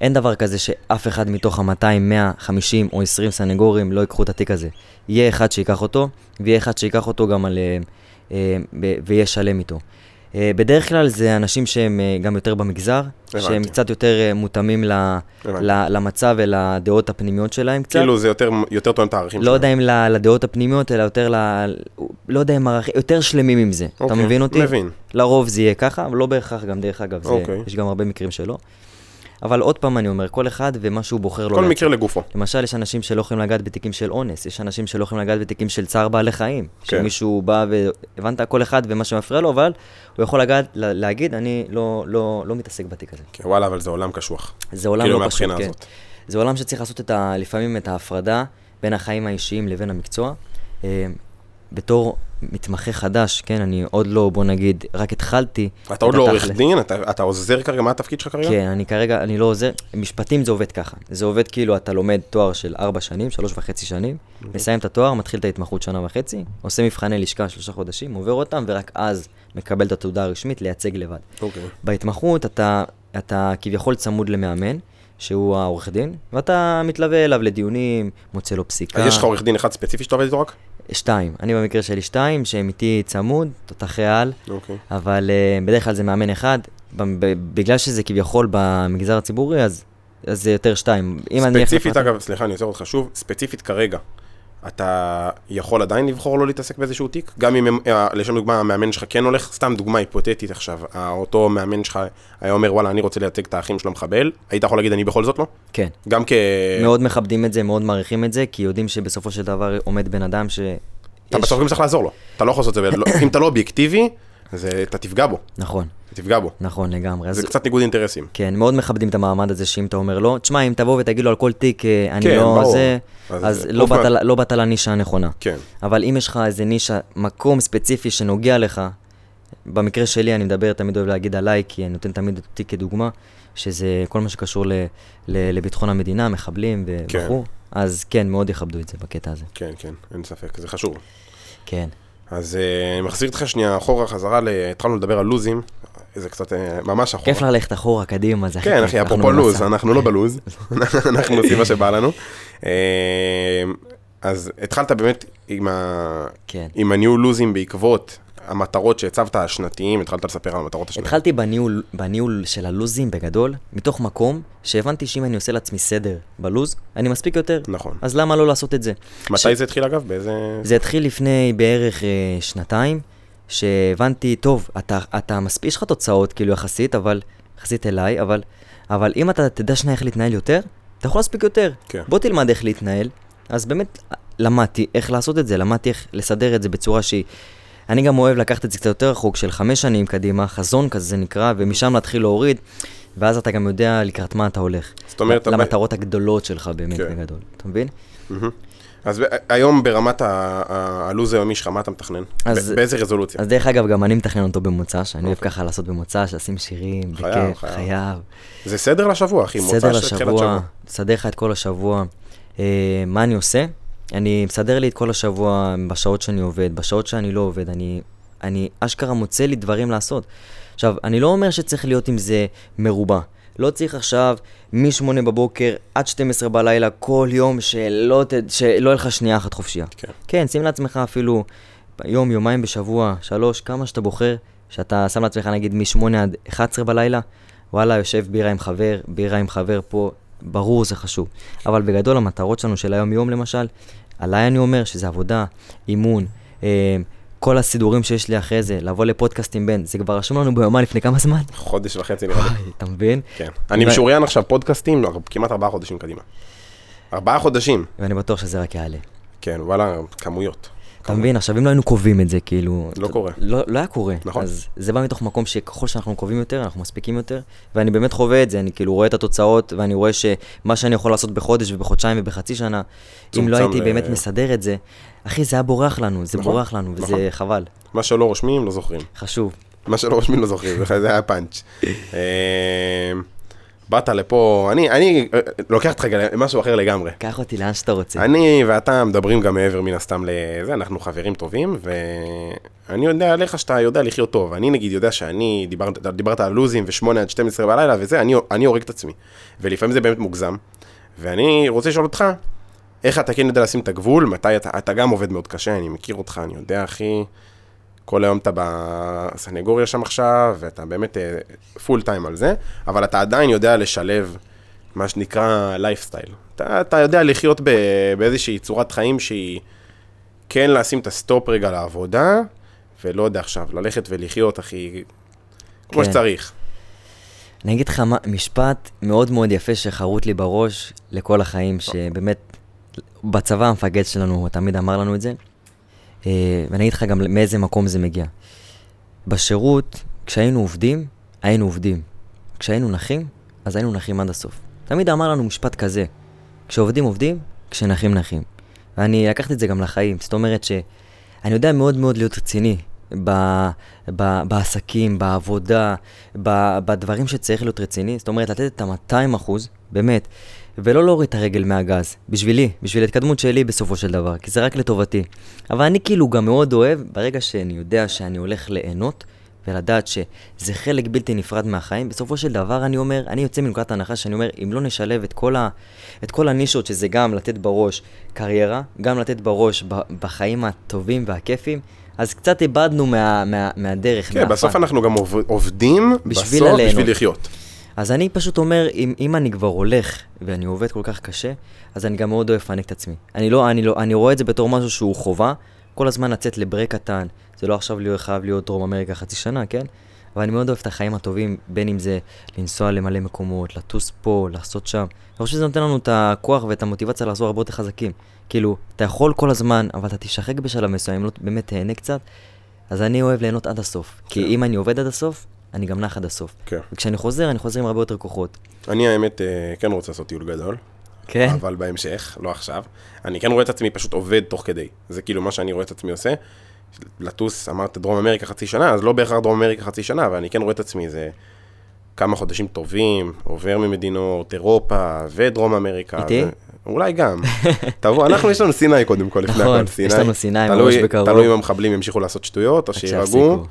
אין דבר כזה שאף אחד מתוך ה-200, 100, 50 או 20 סנגורים לא ייקחו את התיק הזה. יהיה אחד שיקח אותו, ויהיה אחד שיקח אותו גם על... אה, אה, ויהיה שלם איתו. אה, בדרך כלל זה אנשים שהם אה, גם יותר במגזר, הבנתי. שהם קצת יותר אה, מותאמים ל. ל, למצב ולדעות הפנימיות שלהם קצת. כאילו זה יותר, יותר טוען את הערכים לא יודע אם ל- לדעות הפנימיות, אלא יותר ל... לא יודע אם ערכים, יותר שלמים עם זה. אתה אוקיי, מבין אותי? מבין. לרוב זה יהיה ככה, אבל לא בהכרח גם, דרך אגב, זה, אוקיי. יש גם הרבה מקרים שלא. אבל עוד פעם אני אומר, כל אחד ומה שהוא בוחר לו כל. מקרה לגופו. למשל, יש אנשים שלא יכולים לגעת בתיקים של אונס, יש אנשים שלא יכולים לגעת בתיקים של צער בעלי חיים. כן. שמישהו בא ו... הבנת? כל אחד ומה שמפריע לו, אבל הוא יכול לגעת, לה- להגיד, אני לא, לא, לא מתעסק בתיק הזה. כן, וואלה, אבל זה עולם קשוח. זה עולם כאילו לא מהבחינה כן. הזאת. זה עולם שצריך לעשות את ה, לפעמים את ההפרדה בין החיים האישיים לבין המקצוע. בתור מתמחה חדש, כן, אני עוד לא, בוא נגיד, רק התחלתי. אתה עוד לא. עורך דין? אתה אתה עוזר כרגע? מה התפקיד שלך כרגע? כן, אני כרגע, אני לא עוזר, משפטים זה עובד ככה. זה עובד כאילו אתה לומד תואר של ארבע שנים, שלוש וחצי שנים, מסיים את התואר, מתחיל את ההתמחות שנה וחצי, עושה מבחני לשכה שלושה חודשים, עובר אותם, ורק אז מקבל את התעודה הרשמית לייצג לבד. אוקיי. בהתמחות אתה, אתה כביכול צמוד למאמן, שהוא העורך דין, ואתה מתלווה אליו לדיונים, מוצא לו פסיקה. אז יש לך עורך דין אחד ספציפי שאתה עובד איתו רק? שתיים. אני במקרה שלי שתיים, שהם איתי צמוד, תותחי על, אוקיי. אבל uh, בדרך כלל זה מאמן אחד. בגלל שזה כביכול במגזר הציבורי, אז אז זה יותר שתיים. אם אני... ספציפית, אגב, סליחה, אני עוצר אותך שוב, ספציפית כרגע, אתה יכול עדיין לבחור לא להתעסק באיזשהו תיק? גם אם, אה, לשם דוגמה, המאמן שלך כן הולך, סתם דוגמה היפותטית עכשיו, אה, אותו מאמן שלך היה אומר, וואלה, אני רוצה לייצג את האחים של המחבל, היית יכול להגיד, אני בכל זאת לא? כן. גם כ... מאוד מכבדים את זה, מאוד מעריכים את זה, כי יודעים שבסופו של דבר עומד בן אדם ש... אתה יש- בסוף גם צריך לעזור לו. אתה לא יכול לעשות את זה, ולא- אם אתה לא אובייקטיבי, אז אתה תפגע בו, נכון, תפגע בו. נכון לגמרי. אז זה קצת ניגוד אינטרסים. כן, מאוד מכבדים את המעמד הזה, שאם אתה אומר לא, תשמע, אם תבוא ותגיד לו על כל תיק, אה, אני כן, לא ברור. זה, אז אז לא. באת לא באת לנישה הנכונה. כן. אבל אם יש לך איזה נישה, מקום ספציפי שנוגע לך, במקרה שלי אני מדבר, תמיד אוהב להגיד עליי, כי אני נותן תמיד אותי כדוגמה, שזה כל מה שקשור ל, ל, לביטחון המדינה, מחבלים כן. וכו', אז כן, מאוד יכבדו את זה בקטע הזה. כן, כן, אין ספק, זה חשוב. כן. אז אה, אני מחזיר אותך שנייה אחורה, חזרה, התחלנו לדבר על לוזים, זה קצת אה, ממש אחורה. כיף ללכת אחורה, קדימה, זה הכי כן, אחי, אפרופו לוז. אנחנו לא בלוז, אנחנו עושים מה שבא לנו. אה, אז התחלת באמת עם ה- כן. עם הניהול לוזים בעקבות המטרות שהצבת השנתיים, התחלת לספר על המטרות השנתיים. התחלתי בניהול, בניהול של הלוזים בגדול, מתוך מקום שהבנתי שאם אני עושה לעצמי סדר בלוז, אני מספיק יותר. נכון. אז למה לא לעשות את זה? מתי זה התחיל אגב? באיזה... זה התחיל לפני בערך אה, שנתיים, שהבנתי, טוב, אתה, אתה מספיק, יש לך תוצאות כאילו יחסית, אבל, יחסית אליי, אבל, אבל אם אתה תדע שנייה איך להתנהל יותר, אתה יכול להספיק יותר. כן. בוא תלמד איך להתנהל. אז באמת למדתי איך לעשות את זה, למדתי איך לסדר את זה בצורה שהיא... אני גם אוהב לקחת את זה קצת יותר רחוק, של חמש שנים קדימה, חזון כזה זה נקרא, ומשם להתחיל להוריד, ואז אתה גם יודע לקראת מה אתה הולך. זאת אומרת, למטרות הגדולות שלך באמת כן. בגדול, אתה מבין? אז היום ברמת הלו"ז היומי שלך, מה אתה מתכנן? אז- באיזה רזולוציה? אז דרך אגב, גם אני מתכנן אותו במוצ"ש, אני אוהב ככה לעשות במוצ"ש, לשים שירים, אוקיי. בכיף, חייב. זה סדר לשבוע, אחי, סדר של תחילת לשבוע, שבוע. תסדר לך את כל השבוע. אה, מה אני עושה? אני מסדר לי את כל השבוע בשעות שאני עובד, בשעות שאני לא עובד, אני, אני אשכרה מוצא לי דברים לעשות. עכשיו, אני לא אומר שצריך להיות עם זה מרובע. לא צריך עכשיו מ-8 בבוקר עד 12 בלילה כל יום שלא, ת, שלא יהיה לך שנייה אחת חופשייה. כן. כן, שים לעצמך אפילו יום, יומיים בשבוע, שלוש, כמה שאתה בוחר, שאתה שם לעצמך נגיד מ-8 עד 11 בלילה, וואלה, יושב בירה עם חבר, בירה עם חבר פה, ברור זה חשוב. אבל בגדול המטרות שלנו של היום-יום למשל, עליי אני אומר שזה עבודה, אימון, אה, כל הסידורים שיש לי אחרי זה, לבוא לפודקאסט עם בן, זה כבר רשום לנו ביומן לפני כמה זמן, חודש וחצי נראה לי. אתה מבין? כן. אני משוריין עכשיו פודקאסטים, כמעט ארבעה חודשים קדימה. ארבעה חודשים. ואני בטוח שזה רק יעלה. כן, וואלה, כמויות. אתה מבין? עכשיו, אם לא היינו קובעים את זה, כאילו... לא קורה. לא, לא היה קורה. נכון. אז זה בא מתוך מקום שככל שאנחנו קובעים יותר, אנחנו מספיקים יותר, ואני באמת חווה את זה, אני כאילו רואה את התוצאות, ואני רואה שמה שאני יכול לעשות בחודש ובחודשיים ובחצי שנה, אם לא הייתי ל- באמת מסדר את זה, אחי, זה היה בורח לנו, זה נכון, בורח לנו, נכון. וזה חבל. מה שלא רושמים, לא זוכרים. חשוב. מה שלא רושמים, לא זוכרים. זה היה פאנץ'. באת לפה, אני, אני אה, לוקח אותך למשהו אחר לגמרי. קח אותי לאן שאתה רוצה. אני ואתה מדברים גם מעבר מן הסתם לזה, אנחנו חברים טובים, ואני יודע עליך שאתה יודע לחיות טוב. אני נגיד יודע שאני, דיברת, דיברת על לוזים ו-8 עד 12 בלילה וזה, אני, אני הורג את עצמי. ולפעמים זה באמת מוגזם. ואני רוצה לשאול אותך, איך אתה כן יודע לשים את הגבול, מתי אתה, אתה גם עובד מאוד קשה, אני מכיר אותך, אני יודע, אחי, כל היום אתה בסנגוריה שם עכשיו, ואתה באמת full time על זה, אבל אתה עדיין יודע לשלב מה שנקרא לייפסטייל. אתה, אתה יודע לחיות ב, באיזושהי צורת חיים שהיא כן לשים את ה stop רגע לעבודה, ולא יודע עכשיו, ללכת ולחיות, אחי, כמו כן. שצריך. אני אגיד לך משפט מאוד מאוד יפה שחרוט לי בראש לכל החיים, שבאמת, בצבא המפקד שלנו תמיד אמר לנו את זה, אה, ואני אגיד לך גם מאיזה מקום זה מגיע. בשירות, כשהיינו עובדים, היינו עובדים. כשהיינו נחים, אז היינו נחים עד הסוף. תמיד אמר לנו משפט כזה, כשעובדים עובדים, כשנחים נחים. ואני לקחתי את זה גם לחיים, זאת אומרת שאני יודע מאוד מאוד להיות רציני ב, ב, בעסקים, בעבודה, ב, בדברים שצריך להיות רציני, זאת אומרת לתת את ה-200 אחוז, באמת, ולא להוריד את הרגל מהגז, בשבילי, בשביל ההתקדמות שלי בסופו של דבר, כי זה רק לטובתי. אבל אני כאילו גם מאוד אוהב, ברגע שאני יודע שאני הולך ליהנות, ולדעת שזה חלק בלתי נפרד מהחיים, בסופו של דבר אני אומר, אני יוצא מנקודת ההנחה שאני אומר, אם לא נשלב את כל, ה, את כל הנישות, שזה גם לתת בראש קריירה, גם לתת בראש ב, בחיים הטובים והכיפים, אז קצת איבדנו מה, מה, מהדרך, כן, בסוף אנחנו גם עוב- עובדים בשביל בסוף הליהנות. בשביל לחיות. אז אני פשוט אומר, אם, אם אני כבר הולך ואני עובד כל כך קשה, אז אני גם מאוד אוהב לפנק את עצמי. אני לא, אני לא, אני רואה את זה בתור משהו שהוא חובה, כל הזמן לצאת לברק קטן, זה לא עכשיו להיות, חייב להיות דרום אמריקה חצי שנה, כן? אבל אני מאוד אוהב את החיים הטובים, בין אם זה לנסוע למלא מקומות, לטוס פה, לעשות שם. אני חושב שזה נותן לנו את הכוח ואת המוטיבציה לחזור הרבה יותר חזקים. כאילו, אתה יכול כל הזמן, אבל אתה תשחק בשלב מסוים, אם לא באמת תהנה קצת, אז אני אוהב ליהנות עד הסוף. כי כן. אם אני עובד עד הסוף, אני גם נח עד הסוף. כן. וכשאני חוזר, אני חוזר עם הרבה יותר כוחות. אני האמת אה, כן רוצה לעשות טיול גדול, כן? אבל בהמשך, לא עכשיו. אני כן רואה את עצמי פשוט עובד תוך כדי. זה כאילו מה שאני רואה את עצמי עושה. לטוס, אמרת דרום אמריקה חצי שנה, אז לא בהכרח דרום אמריקה חצי שנה, אבל אני כן רואה את עצמי איזה כמה חודשים טובים, עובר ממדינות אירופה ודרום אמריקה. איתי? ו- אולי גם. תבוא, אנחנו יש לנו סיני קודם כל, לפני נכון, הכל סיני. יש לנו סיני ממש בקרוב. תלוי אם המחבלים ימשיכו לעשות שטויות, או שיירגעו,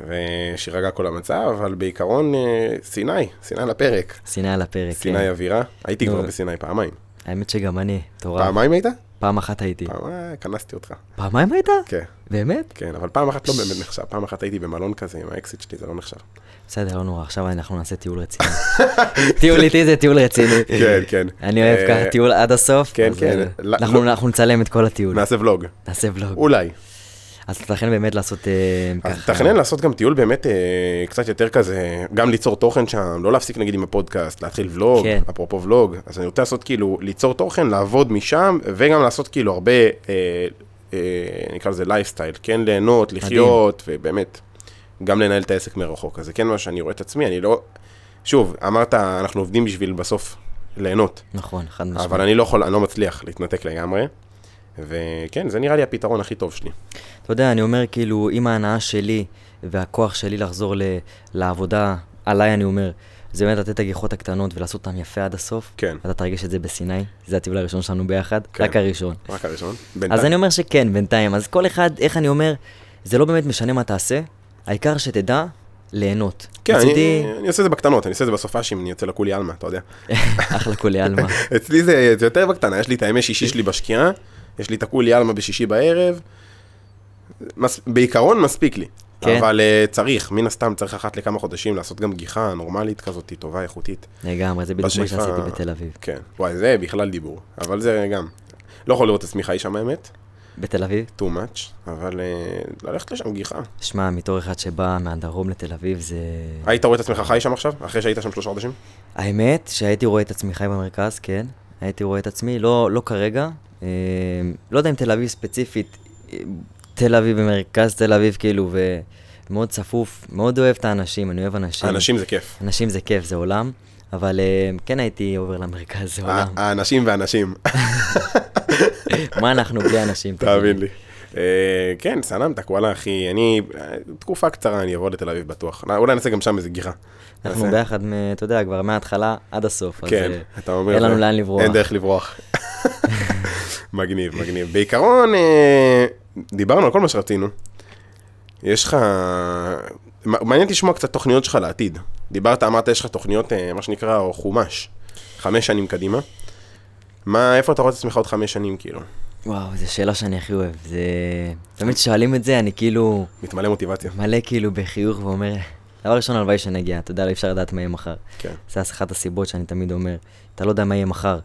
ושיירגע כל המצב, אבל בעיקרון אה, סיני, סיני על הפרק. סיני על הפרק, סיני כן. אווירה. הייתי. כבר בסיני פעמיים. האמת שגם אני, מטורף. פעמיים היית? פעם אחת הייתי. פעמיים, כנסתי אותך. פעמיים היית? כן, באמת? כן, אבל פעם אחת לא באמת נחשב. פעם אחת הייתי במלון כזה עם האקסיט שלי, זה לא נחשב. בסדר, לא נורא, עכשיו אנחנו נעשה טיול רציני. טיול איתי זה טיול רציני. כן, כן. אני אוהב אה, ככה טיול עד הסוף. כן, כן. אה, לא- לא- אנחנו נצלם את כל הטיול. נעשה ולוג. נעשה ולוג. אולי. אז תתכן באמת לעשות אה, אז ככה. תכנן לעשות גם טיול באמת אה, קצת יותר כזה, גם ליצור תוכן שם, לא להפסיק נגיד עם הפודקאסט, להתחיל ולוג, כן. אפרופו ולוג, אז אני רוצה לעשות כאילו, ליצור תוכן, לעבוד משם, וגם לעשות כאילו הרבה, אה, נקרא לזה לייפסטייל, כן ליהנות, לחיות, ובאמת, גם לנהל את העסק מרחוק. אז זה כן מה שאני רואה את עצמי, אני לא, שוב, אמרת, אנחנו עובדים בשביל בסוף ליהנות, נכון, חד משמעית. אבל אני לא יכול, אני לא מצליח להתנתק לגמרי, וכן, זה נראה לי הפתרון הכי טוב שלי. אתה יודע, אני אומר כאילו, אם ההנאה שלי והכוח שלי לחזור ל- לעבודה, עליי אני אומר, זה באמת לתת את הגיחות הקטנות ולעשות אותן יפה עד הסוף. כן. אתה תרגיש את זה בסיני, זה הטיול הראשון שלנו ביחד, כן. רק הראשון. רק הראשון. אז בינתיים. אני אומר שכן, בינתיים. אז כל אחד, איך אני אומר, זה לא באמת משנה מה תעשה, העיקר שתדע ליהנות. כן, אני, מצידי, אני עושה את זה בקטנות, אני עושה את זה בסופאשים, אני יוצא לכולי עלמא, אתה יודע. אחלה כולי עלמא. אצלי זה, זה יותר בקטנה, יש לי את הימי שישי שלי בשקיעה, יש לי את הכולי עלמא בשישי בערב, מס, בעיקרון מספיק לי. כן. אבל uh, צריך, מן הסתם צריך אחת לכמה חודשים לעשות גם גיחה נורמלית כזאת, טובה, איכותית. לגמרי, זה בדיוק מה בשאיפה- שעשיתי בתל אביב. כן, וואי, זה בכלל דיבור, אבל זה גם, לא יכול לראות את עצמי חי שם האמת, בתל אביב? too much, אבל uh, ללכת לשם גיחה. שמע, מתור אחד שבא מהדרום לתל אביב, זה... היית רואה את עצמך חי שם עכשיו, אחרי שהיית שם שלושה חודשים? האמת שהייתי רואה את עצמי חי במרכז, כן. הייתי רואה את עצמי, לא, לא כרגע. אה, לא יודע אם תל אביב ספציפית, אה, תל אביב במרכז תל אביב, כאילו, ומאוד צפוף, מאוד אוהב את האנשים, אני אוהב אנשים. האנשים זה כיף. אנשים זה כיף, זה עולם, אבל אה, כן הייתי עובר למרכז, זה עולם. האנשים והנשים. מה אנחנו בלי אנשים? תאמין לי. אה, כן, סלמת, וואלה אחי, אני, אה, תקופה קצרה אני אבוא לתל אביב בטוח. לא, אולי נעשה גם שם איזה גיחה. אנחנו. ביחד, אתה יודע, כבר מההתחלה עד הסוף. כן, אה, אתה אומר, אין לנו לאן לברוח. אין דרך לברוח. מגניב, מגניב. בעיקרון, אה, דיברנו על כל מה שרצינו. יש לך... מעניין לשמוע קצת תוכניות שלך לעתיד. דיברת, אמרת, יש לך תוכניות, אה, מה שנקרא, או חומש. חמש שנים קדימה. מה, איפה אתה רואה את עצמך עוד חמש שנים, כאילו? וואו, זו שאלה שאני הכי אוהב. זה... תמיד כששואלים את זה, אני כאילו מתמלא מוטיבציה. מלא כאילו בחיוך ואומר, דבר ראשון, הלוואי שנגיע, אתה יודע, אי אפשר לדעת מה יהיה מחר. כן. זה אחת הסיבות שאני תמיד אומר, אתה לא יודע מה יהיה מחר,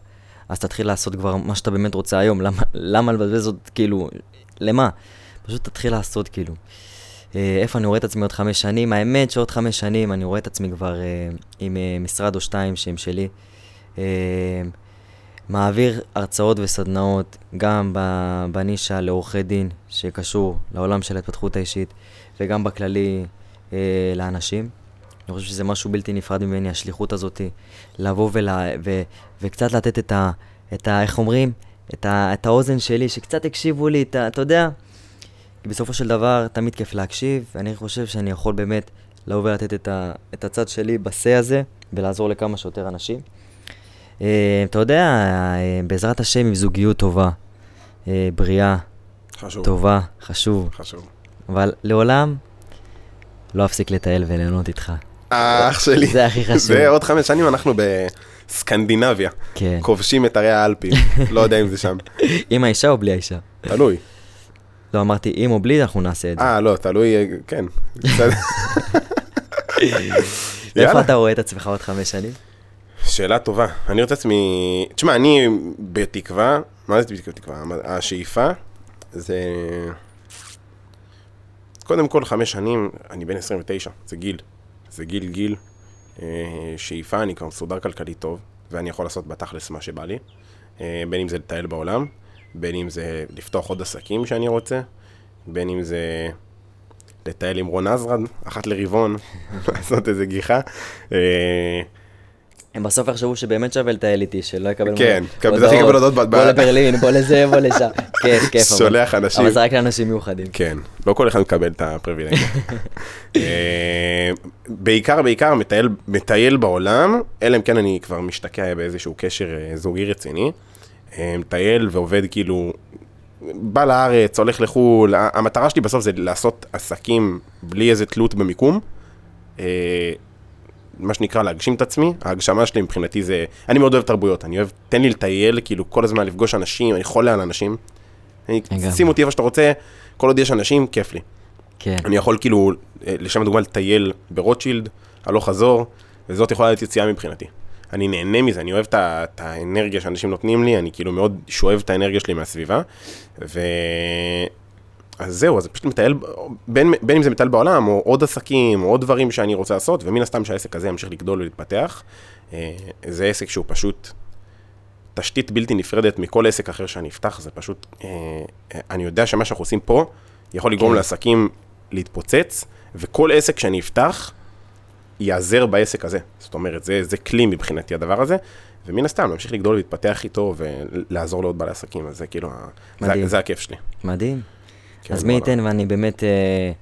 אז תתחיל לעשות כבר מה שאתה באמת רוצה היום, למה, לבזבז עוד, כאילו, למה? פשוט תתחיל לעשות, כאילו. אה, איפה אני רואה את עצמי עוד חמש שנים? האמת שעוד חמש שנים אני רואה את עצמי כבר אה, עם אה, משרד או שתיים שהם שלי. אה, מעביר הרצאות וסדנאות גם בנישה לעורכי דין שקשור לעולם של ההתפתחות האישית וגם בכללי אה, לאנשים. אני חושב שזה משהו בלתי נפרד ממני, השליחות הזאת, לבוא ולה, ו, וקצת לתת את ה, את ה... איך אומרים? את, ה, את האוזן שלי, שקצת הקשיבו לי, את ה, אתה יודע? כי בסופו של דבר, תמיד כיף להקשיב, ואני חושב שאני יכול באמת לבוא ולתת את, ה, את הצד שלי בשא הזה, ולעזור לכמה שיותר אנשים. אה, אתה יודע, אה, בעזרת השם, עם זוגיות טובה, אה, בריאה, חשוב. טובה, חשוב, חשוב. אבל לעולם לא אפסיק לטייל וליהנות איתך. אח שלי. זה הכי חשוב. זה עוד חמש שנים אנחנו בסקנדינביה. כן. כובשים את ערי האלפים. לא יודע אם זה שם. עם האישה או בלי האישה? תלוי. לא, אמרתי עם או בלי, אנחנו נעשה את זה. אה, לא, תלוי, אה, כן. איפה. אתה רואה את עצמך עוד חמש שנים? שאלה טובה. אני רוצה עצמי... תשמע, אני בתקווה, מה זה בתקווה? השאיפה זה... קודם כל, חמש שנים, אני בן 29, זה גיל. זה גיל גיל. אה, שאיפה, אני כבר מסודר כלכלית טוב, ואני יכול לעשות בתכלס מה שבא לי. אה, בין אם זה לטייל בעולם, בין אם זה לפתוח עוד עסקים שאני רוצה, בין אם זה לטייל עם רון עזרד, אחת לרבעון, לעשות איזה גיחה. הם בסוף יחשבו שבאמת שווה לטייל איתי, שלא יקבל... כן, כן, כלל יקבל הודעות ב- בוא לברלין, בוא לזה, בוא לשם. כיף, כיף. אבל- שולח אנשים. אבל זה רק לאנשים מיוחדים. כן, לא כל אחד מקבל את הפריבילגיה. אה, בעיקר, בעיקר מטייל, מטייל בעולם, אלא אם כן אני כבר משתקע באיזשהו קשר אה, זוגי רציני. אה, מטייל ועובד כאילו, בא לארץ, הולך לחו"ל, המטרה שלי בסוף זה לעשות עסקים בלי איזה תלות במיקום. מה שנקרא להגשים את עצמי, ההגשמה שלי מבחינתי זה, אני מאוד אוהב תרבויות, אני אוהב, תן לי לטייל, כאילו כל הזמן לפגוש אנשים, אני חולה על אנשים. אני. שים אותי איפה שאתה רוצה, כל עוד יש אנשים, כיף לי. כן. אני יכול כאילו, אה, לשם הדוגמה, לטייל ברוטשילד, הלוך חזור, וזאת יכולה להיות יציאה מבחינתי. אני נהנה מזה, אני אוהב את האנרגיה שאנשים נותנים לי, אני כאילו מאוד שואב את האנרגיה שלי מהסביבה, ו... אז זהו, אז פשוט מטייל, בין, בין אם זה מטייל בעולם, או עוד עסקים, או עוד דברים שאני רוצה לעשות, ומן הסתם שהעסק הזה ימשיך לגדול ולהתפתח. אה, זה עסק שהוא פשוט תשתית בלתי נפרדת מכל עסק אחר שאני אפתח, זה פשוט, אה, אה, אני יודע שמה שאנחנו עושים פה יכול לגרום כן. לעסקים להתפוצץ, וכל עסק שאני אפתח ייעזר בעסק הזה. זאת אומרת, זה, זה כלי מבחינתי הדבר הזה, ומן הסתם להמשיך לגדול ולהתפתח איתו ולעזור לעוד בעלי עסקים, אז זה כאילו, מדהים. זה, זה הכיף שלי. מדהים. כן, אז מי. ייתן ואני באמת, אה,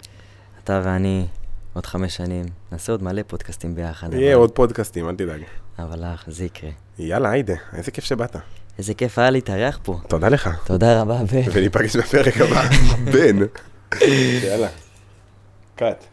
אתה ואני, עוד חמש שנים, נעשה עוד מלא פודקאסטים ביחד. יהיה אבל- עוד פודקאסטים, אל תדאג. אבל אח, זה יקרה. יאללה, היידה, איזה כיף שבאת. איזה כיף היה להתארח פה. תודה לך. תודה רבה, בן. וניפגש בפרק הבא. בן. יאללה. קאט.